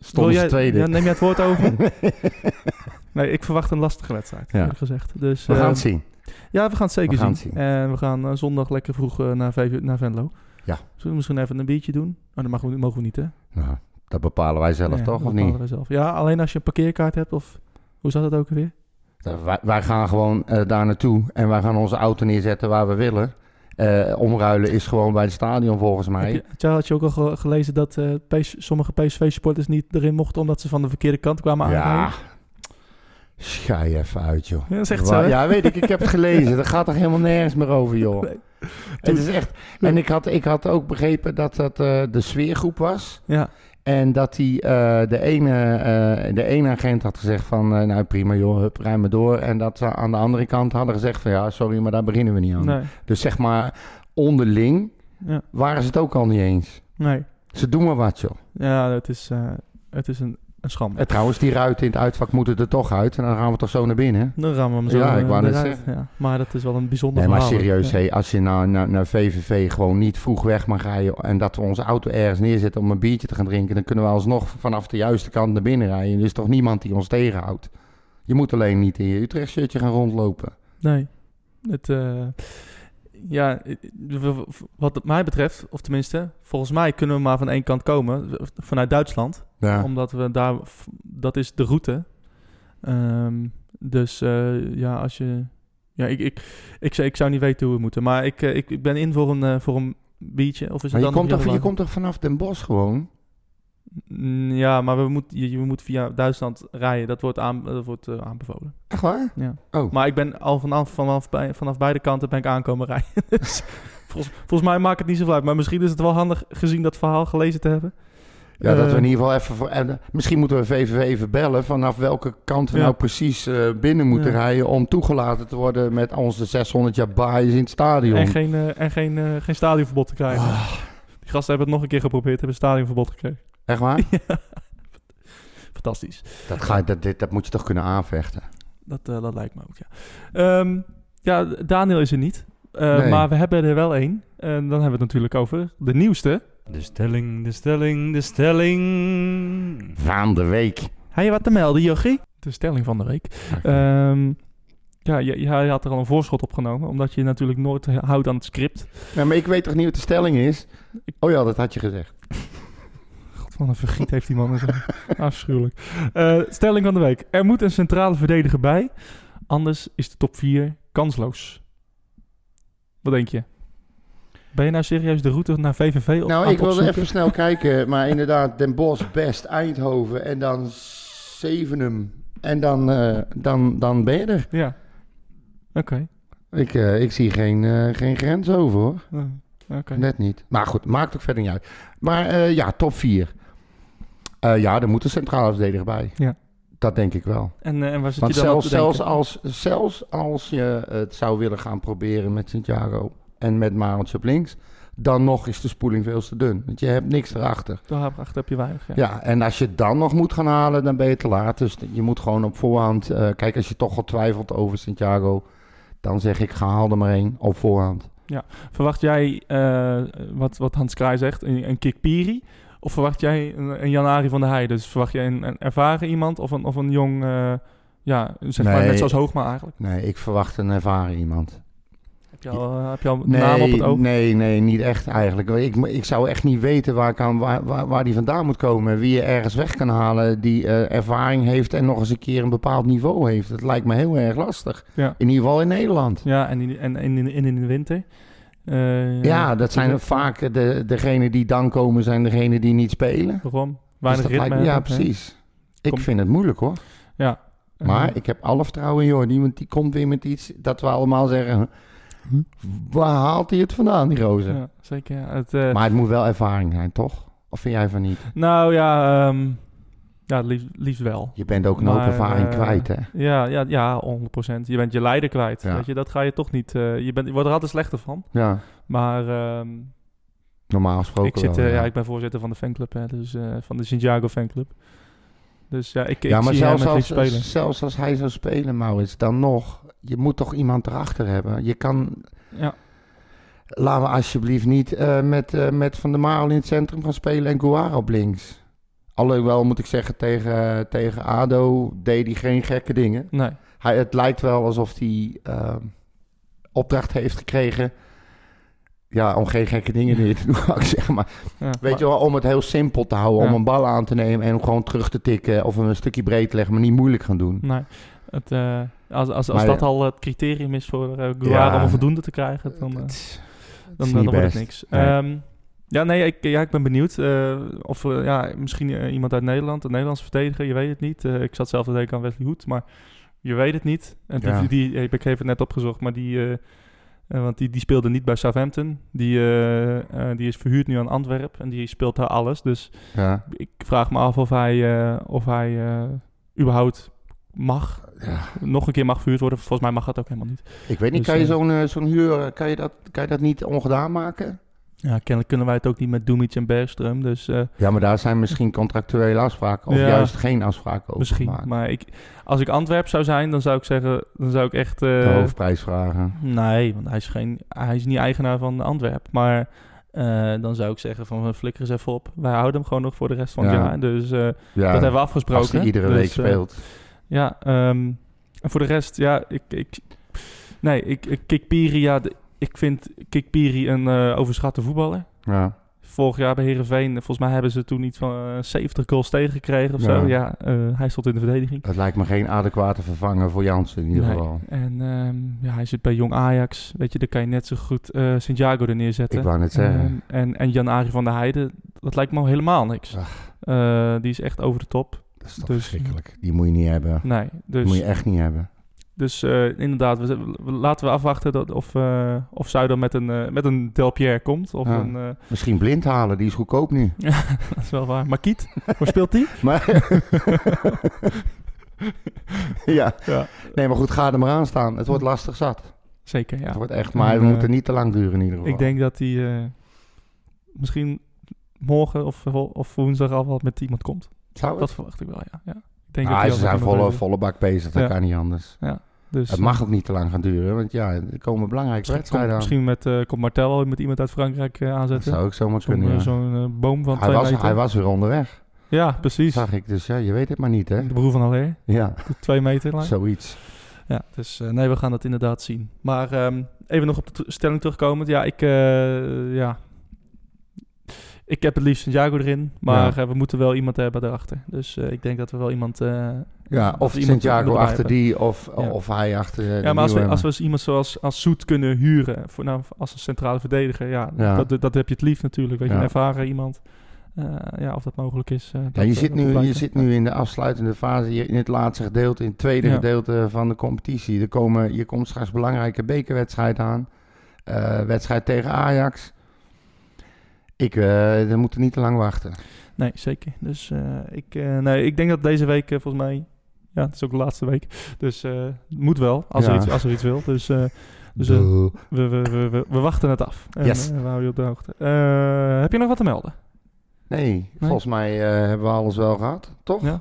Speaker 3: Stonden ze
Speaker 2: jij,
Speaker 3: tweede.
Speaker 2: Ja, neem jij het woord over? (laughs) nee, ik verwacht een lastige wedstrijd,
Speaker 3: Ja.
Speaker 2: eerlijk gezegd. Dus,
Speaker 3: We gaan
Speaker 2: eh,
Speaker 3: het zien.
Speaker 2: Ja, we gaan het zeker
Speaker 3: We gaan
Speaker 2: zien. En we gaan eh, zondag lekker vroeg eh, naar, naar Venlo.
Speaker 3: Ja.
Speaker 2: Zullen we misschien even een biertje doen? Oh, dat mogen we, mogen we niet, hè?
Speaker 3: Nou, dat bepalen wij zelf toch,
Speaker 2: dat
Speaker 3: of
Speaker 2: bepalen
Speaker 3: niet?
Speaker 2: wij zelf. Ja, alleen als je een parkeerkaart hebt of... Hoe zat het ook alweer?
Speaker 3: Nou, Wij, wij gaan gewoon eh, daar naartoe en wij gaan onze auto neerzetten waar we willen. Eh, omruilen is gewoon bij het stadion volgens mij.
Speaker 2: Heb je, had je- ook al ge- gelezen dat eh, PS sommige PSV-supporters niet erin mochten... omdat ze van de verkeerde kant kwamen
Speaker 3: Ja.
Speaker 2: aanrijden?
Speaker 3: Schij even uit, joh.
Speaker 2: Ja, dat is echt zo?
Speaker 3: Ja, weet ik. Ik heb het gelezen. Dat gaat toch helemaal nergens meer over, joh.
Speaker 2: Nee.
Speaker 3: Het is echt... En ik had, ik had ook begrepen dat dat de sfeergroep was.
Speaker 2: Ja,
Speaker 3: En dat hij eh, de, ene, eh, de ene agent had gezegd van, eh, nou prima joh, hup, rij maar door. En dat ze aan de andere kant hadden gezegd van, ja sorry, maar daar beginnen we niet aan.
Speaker 2: Nee,
Speaker 3: Dus zeg maar, onderling
Speaker 2: ja,
Speaker 3: waren ze het ook al niet eens.
Speaker 2: nee.
Speaker 3: Ze doen maar wat joh.
Speaker 2: Ja, het is, eh, het is een, een schande.
Speaker 3: En trouwens, die ruiten in het uitvak moeten er toch uit. En dan gaan we toch zo naar binnen.
Speaker 2: Dan rammen we hem zo
Speaker 3: Ja, ik
Speaker 2: eh,
Speaker 3: wou net
Speaker 2: eruit.
Speaker 3: zeggen.
Speaker 2: Ja. Maar dat is wel een bijzonder
Speaker 3: Nee, maar serieus,
Speaker 2: Ja.
Speaker 3: hé, als je nou naar, naar VVV gewoon niet vroeg weg mag rijden... en dat we onze auto ergens neerzetten om een biertje te gaan drinken... dan kunnen we alsnog vanaf de juiste kant naar binnen rijden. Er is toch niemand die ons tegenhoudt. Je moet alleen niet in je Utrecht-shirtje gaan rondlopen.
Speaker 2: Nee. Het, eh, ja, eh, wat mij betreft, of tenminste, volgens mij kunnen we maar van één kant komen, vanuit Duitsland.
Speaker 3: Ja.
Speaker 2: Omdat we daar, dat is de route. Ehm, dus eh, ja, als je, ja, ik, ik, ik, zou- ik zou niet weten hoe we moeten. Maar ik, eh, ik, ik ben in voor een, eh, voor een biertje. Of is het
Speaker 3: je
Speaker 2: dan
Speaker 3: komt, toch, je komt toch vanaf Den Bosch gewoon?
Speaker 2: Ja, maar we moeten je, je moet via Duitsland rijden. Dat wordt, aan, dat wordt aanbevolen.
Speaker 3: Echt waar?
Speaker 2: Ja.
Speaker 3: Oh.
Speaker 2: Maar ik ben al vanaf, vanaf, bij, vanaf beide kanten ben ik aankomen rijden. (laughs) dus (laughs) volgens, volgens mij maakt het niet zoveel uit. Maar misschien is het wel handig gezien dat verhaal gelezen te hebben.
Speaker 3: Ja, dat we
Speaker 2: Eh,
Speaker 3: in ieder geval even... Voor, en, eh, misschien moeten we VVV even bellen... vanaf welke kant we
Speaker 2: Ja.
Speaker 3: nou precies eh, binnen moeten
Speaker 2: Ja.
Speaker 3: rijden... om toegelaten te worden met onze 600 jaar baaiers in het stadion.
Speaker 2: En geen, eh, en geen, eh, geen stadionverbod te krijgen.
Speaker 3: Ah,
Speaker 2: Die gasten hebben het nog een keer geprobeerd, hebben een stadionverbod gekregen.
Speaker 3: echt waar? (laughs)
Speaker 2: ja. Fantastisch.
Speaker 3: Dat, ga, dat, dit, dat moet je toch kunnen aanvechten?
Speaker 2: Dat, eh, dat lijkt me ook, ja. Ehm, ja, Daniel is er niet. Eh,
Speaker 3: Nee.
Speaker 2: Maar we hebben er wel één. En dan hebben we het natuurlijk over de nieuwste.
Speaker 5: De stelling, de stelling, de stelling.
Speaker 3: Van de week.
Speaker 2: Heb je wat te melden, Jochie? De stelling van de week. Ehm, ja, je, je had er al een voorschot op genomen, omdat je natuurlijk nooit houdt aan het script.
Speaker 3: Ja, maar ik weet toch niet wat de stelling is? Oh ja, dat had je gezegd.
Speaker 2: God, wat een vergiet heeft die man. (laughs) Afschuwelijk. Eh, stelling van de week. Er moet een centrale verdediger bij, anders is de top 4 kansloos. Wat denk je? Ben je nou serieus de route naar VVV op
Speaker 3: Nou, ik wilde
Speaker 2: opzoeken?
Speaker 3: even snel (laughs) kijken. Maar inderdaad, Den Bosch, Best, Eindhoven en dan Zevenum. En dan, eh, dan, dan ben je er.
Speaker 2: Ja. Oké.
Speaker 3: Ik, eh, ik zie geen, eh, geen grens over hoor.
Speaker 2: Oké.
Speaker 3: Net niet. Maar goed, maakt ook verder niet uit. Maar ja, top 4. ja, er moet een centrale verdediger bij.
Speaker 2: Ja.
Speaker 3: Dat denk ik wel.
Speaker 2: En, en waar zit
Speaker 3: Want
Speaker 2: je dan
Speaker 3: zelfs, zelfs, als, zelfs als je het zou willen gaan proberen met Santiago en met Mareltje op links, dan nog is de spoeling veel te dun. Want je hebt niks erachter.
Speaker 2: Daarachter heb je weinig. Ja.
Speaker 3: Ja, en als je dan nog moet gaan halen, dan ben je te laat. Dus je moet gewoon op voorhand... eh, kijk, als je toch al twijfelt over Santiago, dan zeg ik, ga haal er maar één op voorhand.
Speaker 2: Verwacht jij, eh, wat, wat Hans Kraai zegt, een, een Kikpiri? Of verwacht jij een, een Janari van der Heijden? Dus verwacht jij een, een ervaren iemand of een, of een jong, eh, ja, zeg maar net zoals Hoogma eigenlijk?
Speaker 3: Nee, ik verwacht een ervaren iemand.
Speaker 2: Heb je al, eh, heb je al
Speaker 3: Nee,
Speaker 2: naam op het oog?
Speaker 3: nee, nee, niet echt eigenlijk. Ik, ik zou echt niet weten waar, ik aan, waar, waar, waar die vandaan moet komen. Wie je ergens weg kan halen die eh, ervaring heeft en nog eens een keer een bepaald niveau heeft. Dat lijkt me heel erg lastig.
Speaker 2: Ja.
Speaker 3: In ieder geval in Nederland.
Speaker 2: Ja, en in, en, in, in, in de winter? Eh,
Speaker 3: Ja, dat zijn vaak de, degenen die dan komen, zijn degenen die niet spelen.
Speaker 2: Waarom?
Speaker 3: Dus
Speaker 2: Weinig
Speaker 3: dat
Speaker 2: ritme
Speaker 3: lijkt ja, precies. Ik
Speaker 2: Kom-
Speaker 3: vind het moeilijk hoor.
Speaker 2: Ja.
Speaker 3: Maar ik heb alle vertrouwen in Jordi, want die komt weer met iets dat we allemaal zeggen... Waar haalt hij het vandaan, die roze?
Speaker 2: ja, zeker. Ja. Het, eh,
Speaker 3: Maar het moet wel ervaring zijn, toch? Of vind jij van niet?
Speaker 2: nou ja, ehm, ja liefst, liefst wel.
Speaker 3: Je bent ook een hoop ervaring
Speaker 2: eh,
Speaker 3: kwijt, hè?
Speaker 2: Ja, ja, ja, 100%. Je bent je leider kwijt.
Speaker 3: Ja.
Speaker 2: Weet je, dat ga je toch niet. eh, je, bent, je wordt er altijd slechter van.
Speaker 3: Ja,
Speaker 2: Maar ehm,
Speaker 3: normaal gesproken
Speaker 2: ik, zit,
Speaker 3: wel,
Speaker 2: ja. ik ben voorzitter van de fanclub, hè, dus van de Santiago fanclub. Dus ja, ik,
Speaker 3: Ja,
Speaker 2: ik
Speaker 3: maar
Speaker 2: zie
Speaker 3: zelfs als,
Speaker 2: spelen.
Speaker 3: zelfs als hij zou spelen, Maurits, dan nog... Je moet toch iemand erachter hebben? Je kan...
Speaker 2: Ja,
Speaker 3: Laten we alsjeblieft niet eh, met, eh, met Van der Marel in het centrum gaan spelen en Guara op links. Alhoewel, moet ik zeggen, tegen, tegen ADO deed hij geen gekke dingen.
Speaker 2: nee.
Speaker 3: Hij, het lijkt wel alsof hij eh, opdracht heeft gekregen... Ja, om geen gekke dingen neer te (laughs) doen, zeggen. Maar
Speaker 2: Ja,
Speaker 3: weet
Speaker 2: maar-
Speaker 3: je wel, om het heel simpel te houden. Om een bal aan te nemen en hem gewoon terug te tikken... of hem een stukje breed te leggen, maar niet moeilijk gaan doen.
Speaker 2: Nee. Het, eh, als als, als
Speaker 3: Maar
Speaker 2: dat al het criterium is voor uh, om een voldoende te krijgen, dan, eh, dan, dan
Speaker 3: niet
Speaker 2: wordt het niks.
Speaker 3: Nee.
Speaker 2: Ehm, ja, nee, ik, ja, ik ben benieuwd. of ja, misschien iemand uit Nederland, een Nederlandse verdediger, je weet het niet. Ik zat zelf te denken aan Wesley Hoed, maar je weet het niet. En die,
Speaker 3: Ja.
Speaker 2: die, ik heb het net opgezocht, maar die, want die, die speelde niet bij Southampton. Die, die is verhuurd nu aan Antwerpen en die speelt daar alles. Dus
Speaker 3: Ja.
Speaker 2: ik vraag me af of hij, of hij überhaupt mag,
Speaker 3: Ja.
Speaker 2: nog een keer mag verhuurd worden. Volgens mij mag dat ook helemaal niet.
Speaker 3: Ik weet niet,
Speaker 2: Dus,
Speaker 3: kan je
Speaker 2: eh,
Speaker 3: zo'n eh, zo'n huur, eh, kan je, dat, kan je dat niet ongedaan maken?
Speaker 2: Ja, kennelijk kunnen wij het ook niet met Dumic en Bergström. Dus
Speaker 3: Ja, maar daar zijn misschien contractuele afspraken of
Speaker 2: Ja.
Speaker 3: juist geen afspraken over
Speaker 2: misschien.
Speaker 3: gemaakt.
Speaker 2: Maar ik, als ik Antwerp zou zijn, dan zou ik zeggen, dan zou ik echt...
Speaker 3: De hoofdprijs vragen.
Speaker 2: Nee, want hij is, geen, hij is niet eigenaar van Antwerp. Maar dan zou ik zeggen van we flikkeren eens even op. Wij houden hem gewoon nog voor de rest van het
Speaker 3: Ja.
Speaker 2: jaar. Dus
Speaker 3: Ja,
Speaker 2: dat hebben we afgesproken.
Speaker 3: als hij iedere
Speaker 2: Dus,
Speaker 3: week speelt.
Speaker 2: Ja, ehm, en voor de rest, ja, ik... ik nee, ik, ik Kikpiri, ja, de- ik vind Kikpiri een eh, overschatte voetballer.
Speaker 3: ja.
Speaker 2: Vorig jaar bij Herenveen, volgens mij hebben ze toen iets van eh, 70 goals tegengekregen of
Speaker 3: Ja.
Speaker 2: zo. Ja, eh, hij stond in de verdediging.
Speaker 3: Het lijkt me geen adequate vervanger voor Jansen in ieder
Speaker 2: Nee.
Speaker 3: geval.
Speaker 2: En ehm, ja, hij zit bij Jong Ajax. Weet je, daar kan je net zo goed eh Santiago er neerzetten.
Speaker 3: Ik wou net zeggen.
Speaker 2: Ehm, en, en Jan-Arie van der Heijden, dat lijkt me al helemaal niks. Eh, die is echt over de top.
Speaker 3: Dat is toch
Speaker 2: dus-
Speaker 3: verschrikkelijk. Die moet je niet hebben.
Speaker 2: Nee,
Speaker 3: Die
Speaker 2: dus,
Speaker 3: moet je echt niet hebben.
Speaker 2: dus eh, inderdaad, we, we- laten we afwachten dat, of, eh of Zuider met een, eh, met een Del Pierre komt. Of
Speaker 3: Ja.
Speaker 2: een,
Speaker 3: Misschien blind halen, die is goedkoop nu. (laughs)
Speaker 2: dat is wel waar. Maar Kiet, waar speelt die? (laughs)
Speaker 3: Maar (laughs) ja.
Speaker 2: Ja.
Speaker 3: Nee, maar goed, ga er maar aan staan. Het wordt lastig zat.
Speaker 2: Zeker, ja.
Speaker 3: Het wordt echt, maar we moeten niet te lang duren in ieder geval.
Speaker 2: Ik denk dat hij misschien morgen of, of woensdag al wat met iemand komt.
Speaker 3: Zou?
Speaker 2: Dat verwacht ik wel, ja. ja. Ik denk
Speaker 3: Ah,
Speaker 2: dat
Speaker 3: ze zijn volle, volle bak bezig, dat
Speaker 2: Ja.
Speaker 3: kan niet anders.
Speaker 2: Dus,
Speaker 3: Het mag ook niet te lang gaan duren, want ja, er komen belangrijke wedstrijden aan.
Speaker 2: misschien met, eh, komt Martel met iemand uit Frankrijk
Speaker 3: Dat
Speaker 2: aanzetten.
Speaker 3: zou ook zomaar kunnen,
Speaker 2: eh,
Speaker 3: ja.
Speaker 2: zo'n, boom van
Speaker 3: hij,
Speaker 2: twee
Speaker 3: was,
Speaker 2: meter.
Speaker 3: hij was weer onderweg,
Speaker 2: Ja, precies.
Speaker 3: zag ik. Dus ja, je weet het maar niet, hè?
Speaker 2: De broer van Aller,
Speaker 3: Ja,
Speaker 2: twee meter lang.
Speaker 3: zoiets.
Speaker 2: Ja, dus nee, we gaan dat inderdaad zien. Maar ehm, even nog op de stelling terugkomend. Ja, ik, ja. Ik heb het liefst Santiago erin. Maar
Speaker 3: Ja.
Speaker 2: eh, we moeten wel iemand hebben daarachter. Dus eh, ik denk dat we wel iemand... eh,
Speaker 3: Ja, of Santiago achter
Speaker 2: hebben.
Speaker 3: die, of,
Speaker 2: Ja.
Speaker 3: of hij achter de
Speaker 2: Ja, maar als we, als we eens iemand zoals als Soet kunnen huren, voor, nou, als een centrale verdediger, ja,
Speaker 3: Ja.
Speaker 2: Dat, dat heb je het liefst natuurlijk. Weet je,
Speaker 3: Ja.
Speaker 2: een ervaren iemand. Eh, ja, of dat mogelijk is. eh,
Speaker 3: Ja,
Speaker 2: dat,
Speaker 3: je zit, nu, je zit nu in de afsluitende fase, in het laatste gedeelte, in het tweede
Speaker 2: Ja.
Speaker 3: gedeelte van de competitie. Er komen, je komt straks belangrijke bekerwedstrijd aan. Eh, wedstrijd tegen Ajax. Ik, eh we moeten niet te lang wachten.
Speaker 2: Nee, zeker. Dus eh, ik, eh, nee, ik denk dat deze week volgens mij... Ja, het is ook de laatste week. Dus het moet wel, als,
Speaker 3: Ja.
Speaker 2: er, iets, als er iets wil. Dus, dus we, we, we, we, wachten het af. En
Speaker 3: Yes.
Speaker 2: we houden je op de hoogte. Heb je nog wat te melden?
Speaker 3: nee, volgens mij hebben we alles wel gehad, toch?
Speaker 2: Ja.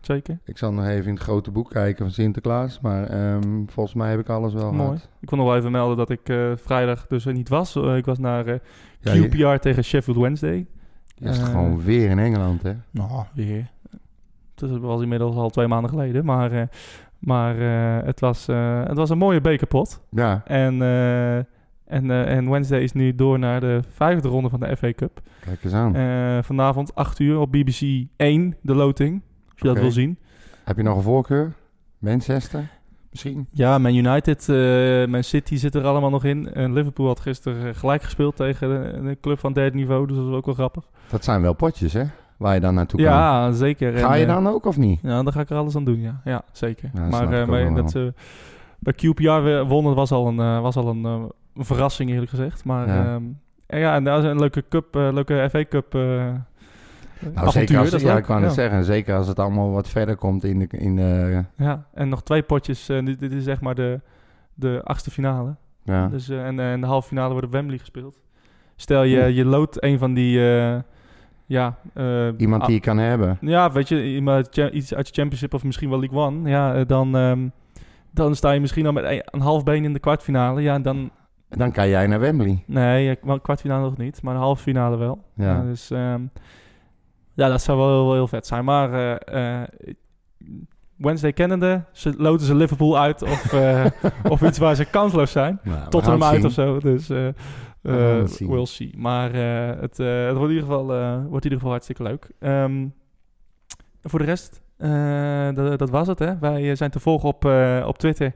Speaker 2: Zeker.
Speaker 3: Ik zal nog even in het grote boek kijken van Sinterklaas. Maar ehm, volgens mij heb ik alles wel
Speaker 2: Mooi.
Speaker 3: gehad.
Speaker 2: Ik wil nog wel even melden dat ik vrijdag dus er niet was. Ik was naar
Speaker 3: Ja, je,
Speaker 2: QPR tegen Sheffield Wednesday.
Speaker 3: je is
Speaker 2: Eh,
Speaker 3: gewoon weer in Engeland, hè?
Speaker 2: Nou, weer. Het was inmiddels al twee maanden geleden. Maar, eh, maar eh, het, was, eh, het was een mooie bekerpot.
Speaker 3: Ja,
Speaker 2: En, en, en Wednesday is nu door naar de vijfde ronde van de FA Cup.
Speaker 3: kijk eens aan.
Speaker 2: Eh, vanavond 8 uur op BBC 1, de loting. Als je dat wil zien.
Speaker 3: Heb je nog een voorkeur? Manchester? Misschien?
Speaker 2: Ja, Man United, eh Man City zit er allemaal nog in. En Liverpool had gisteren eh, gelijk gespeeld tegen een, een club van derde niveau. Dus dat was ook wel grappig.
Speaker 3: Dat zijn wel potjes, hè? Waar je dan naartoe kan.
Speaker 2: Ja, zeker.
Speaker 3: Ga
Speaker 2: En,
Speaker 3: je
Speaker 2: eh,
Speaker 3: dan ook of niet?
Speaker 2: Ja, dan ga ik er alles aan doen, ja. Ja, zeker.
Speaker 3: Ja, dat
Speaker 2: maar eh,
Speaker 3: wel.
Speaker 2: dat ze bij QPR wonnen was al een, eh, was al een, eh, een verrassing, eerlijk gezegd. Maar
Speaker 3: Ja.
Speaker 2: ja, en ja en dat is een leuke, cup, eh, leuke FA Cup eh
Speaker 3: Nou,
Speaker 2: avontuur.
Speaker 3: zeker als,
Speaker 2: dat
Speaker 3: ja, ik
Speaker 2: ja.
Speaker 3: net zeggen, zeker als het allemaal wat verder komt in de... In de
Speaker 2: Ja, en nog twee potjes. eh, dit, dit is zeg maar de, de achtste finale.
Speaker 3: ja.
Speaker 2: Dus, eh, en, eh, en de halve finale wordt op Wembley gespeeld. Stel je, je loodt een van die... eh, ja,
Speaker 3: Iemand die je kan hebben.
Speaker 2: Ja, weet je, iemand iets uit de Championship of misschien wel League One. Ja, dan, ehm, dan sta je misschien al met een, een half been in de kwartfinale. Ja, dan...
Speaker 3: Dan kan jij naar Wembley.
Speaker 2: Nee, kwartfinale nog niet, maar een halve finale wel.
Speaker 3: Ja.
Speaker 2: dus ehm, ja, dat zou wel, wel heel vet zijn. Maar eh, eh, Wednesday kennende, ze loten ze Liverpool uit (laughs) of, eh, of iets waar ze kansloos zijn.
Speaker 3: Nou, gaan het
Speaker 2: uit
Speaker 3: zien.
Speaker 2: of zo. Dus
Speaker 3: het zien.
Speaker 2: we'll see. Maar het, het wordt, in ieder geval, wordt in ieder geval hartstikke leuk. Ehm, voor de rest, dat, dat was het. Hè? Wij zijn te volgen op, op Twitter.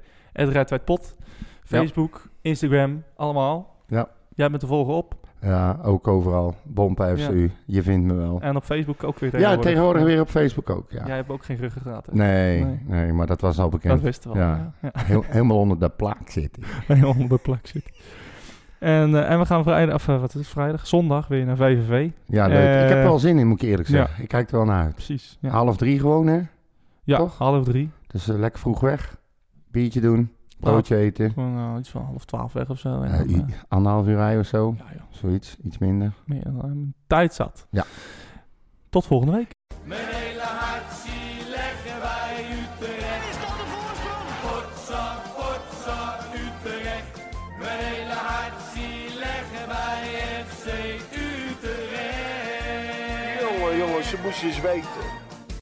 Speaker 2: Pot. Facebook, Instagram, allemaal.
Speaker 3: Ja.
Speaker 2: Jij bent te volgen op.
Speaker 3: Ja, ook overal. Bompen FCU. Je vindt me wel.
Speaker 2: En op Facebook ook weer
Speaker 3: Ja,
Speaker 2: tegenwoordig.
Speaker 3: weer op Facebook ook. Ja.
Speaker 2: Jij hebt ook geen ruggengraat.
Speaker 3: Nee,
Speaker 2: Nee.
Speaker 3: nee, maar dat was al
Speaker 2: Dat
Speaker 3: bekend.
Speaker 2: wisten we al.
Speaker 3: Ja.
Speaker 2: Ja. Ja. (laughs)
Speaker 3: Heel, helemaal onder de plaat zitten. (laughs)
Speaker 2: Helemaal onder de plak zit. En, eh, en we gaan vrijdag, of eh, wat is het, vrijdag? Zondag weer naar VVV.
Speaker 3: Ja, leuk. ik heb er
Speaker 2: Eh,
Speaker 3: wel zin in, moet ik eerlijk
Speaker 2: ja.
Speaker 3: zeggen. Ik kijk er wel naar uit.
Speaker 2: Precies. Ja,
Speaker 3: Half drie gewoon, hè?
Speaker 2: ja
Speaker 3: toch?
Speaker 2: half drie.
Speaker 3: Dus lekker vroeg weg. Biertje doen. Broodje eten.
Speaker 2: Gewoon nou, iets van half twaalf weg of zo. En
Speaker 3: Eh,
Speaker 2: dan, eh,
Speaker 3: anderhalf uur rijden of zo.
Speaker 2: ja,
Speaker 3: Zoiets. Iets minder.
Speaker 2: meer dan een tijd zat.
Speaker 3: Ja.
Speaker 2: Tot volgende week.
Speaker 6: Mijn hele hart zie leggen wij Utrecht. Is dat de voorsprong? Potsa, potsa, Utrecht. Mijn hele hart zie leggen wij FC Utrecht.
Speaker 7: Jongen, jongens, ze moesten eens weten.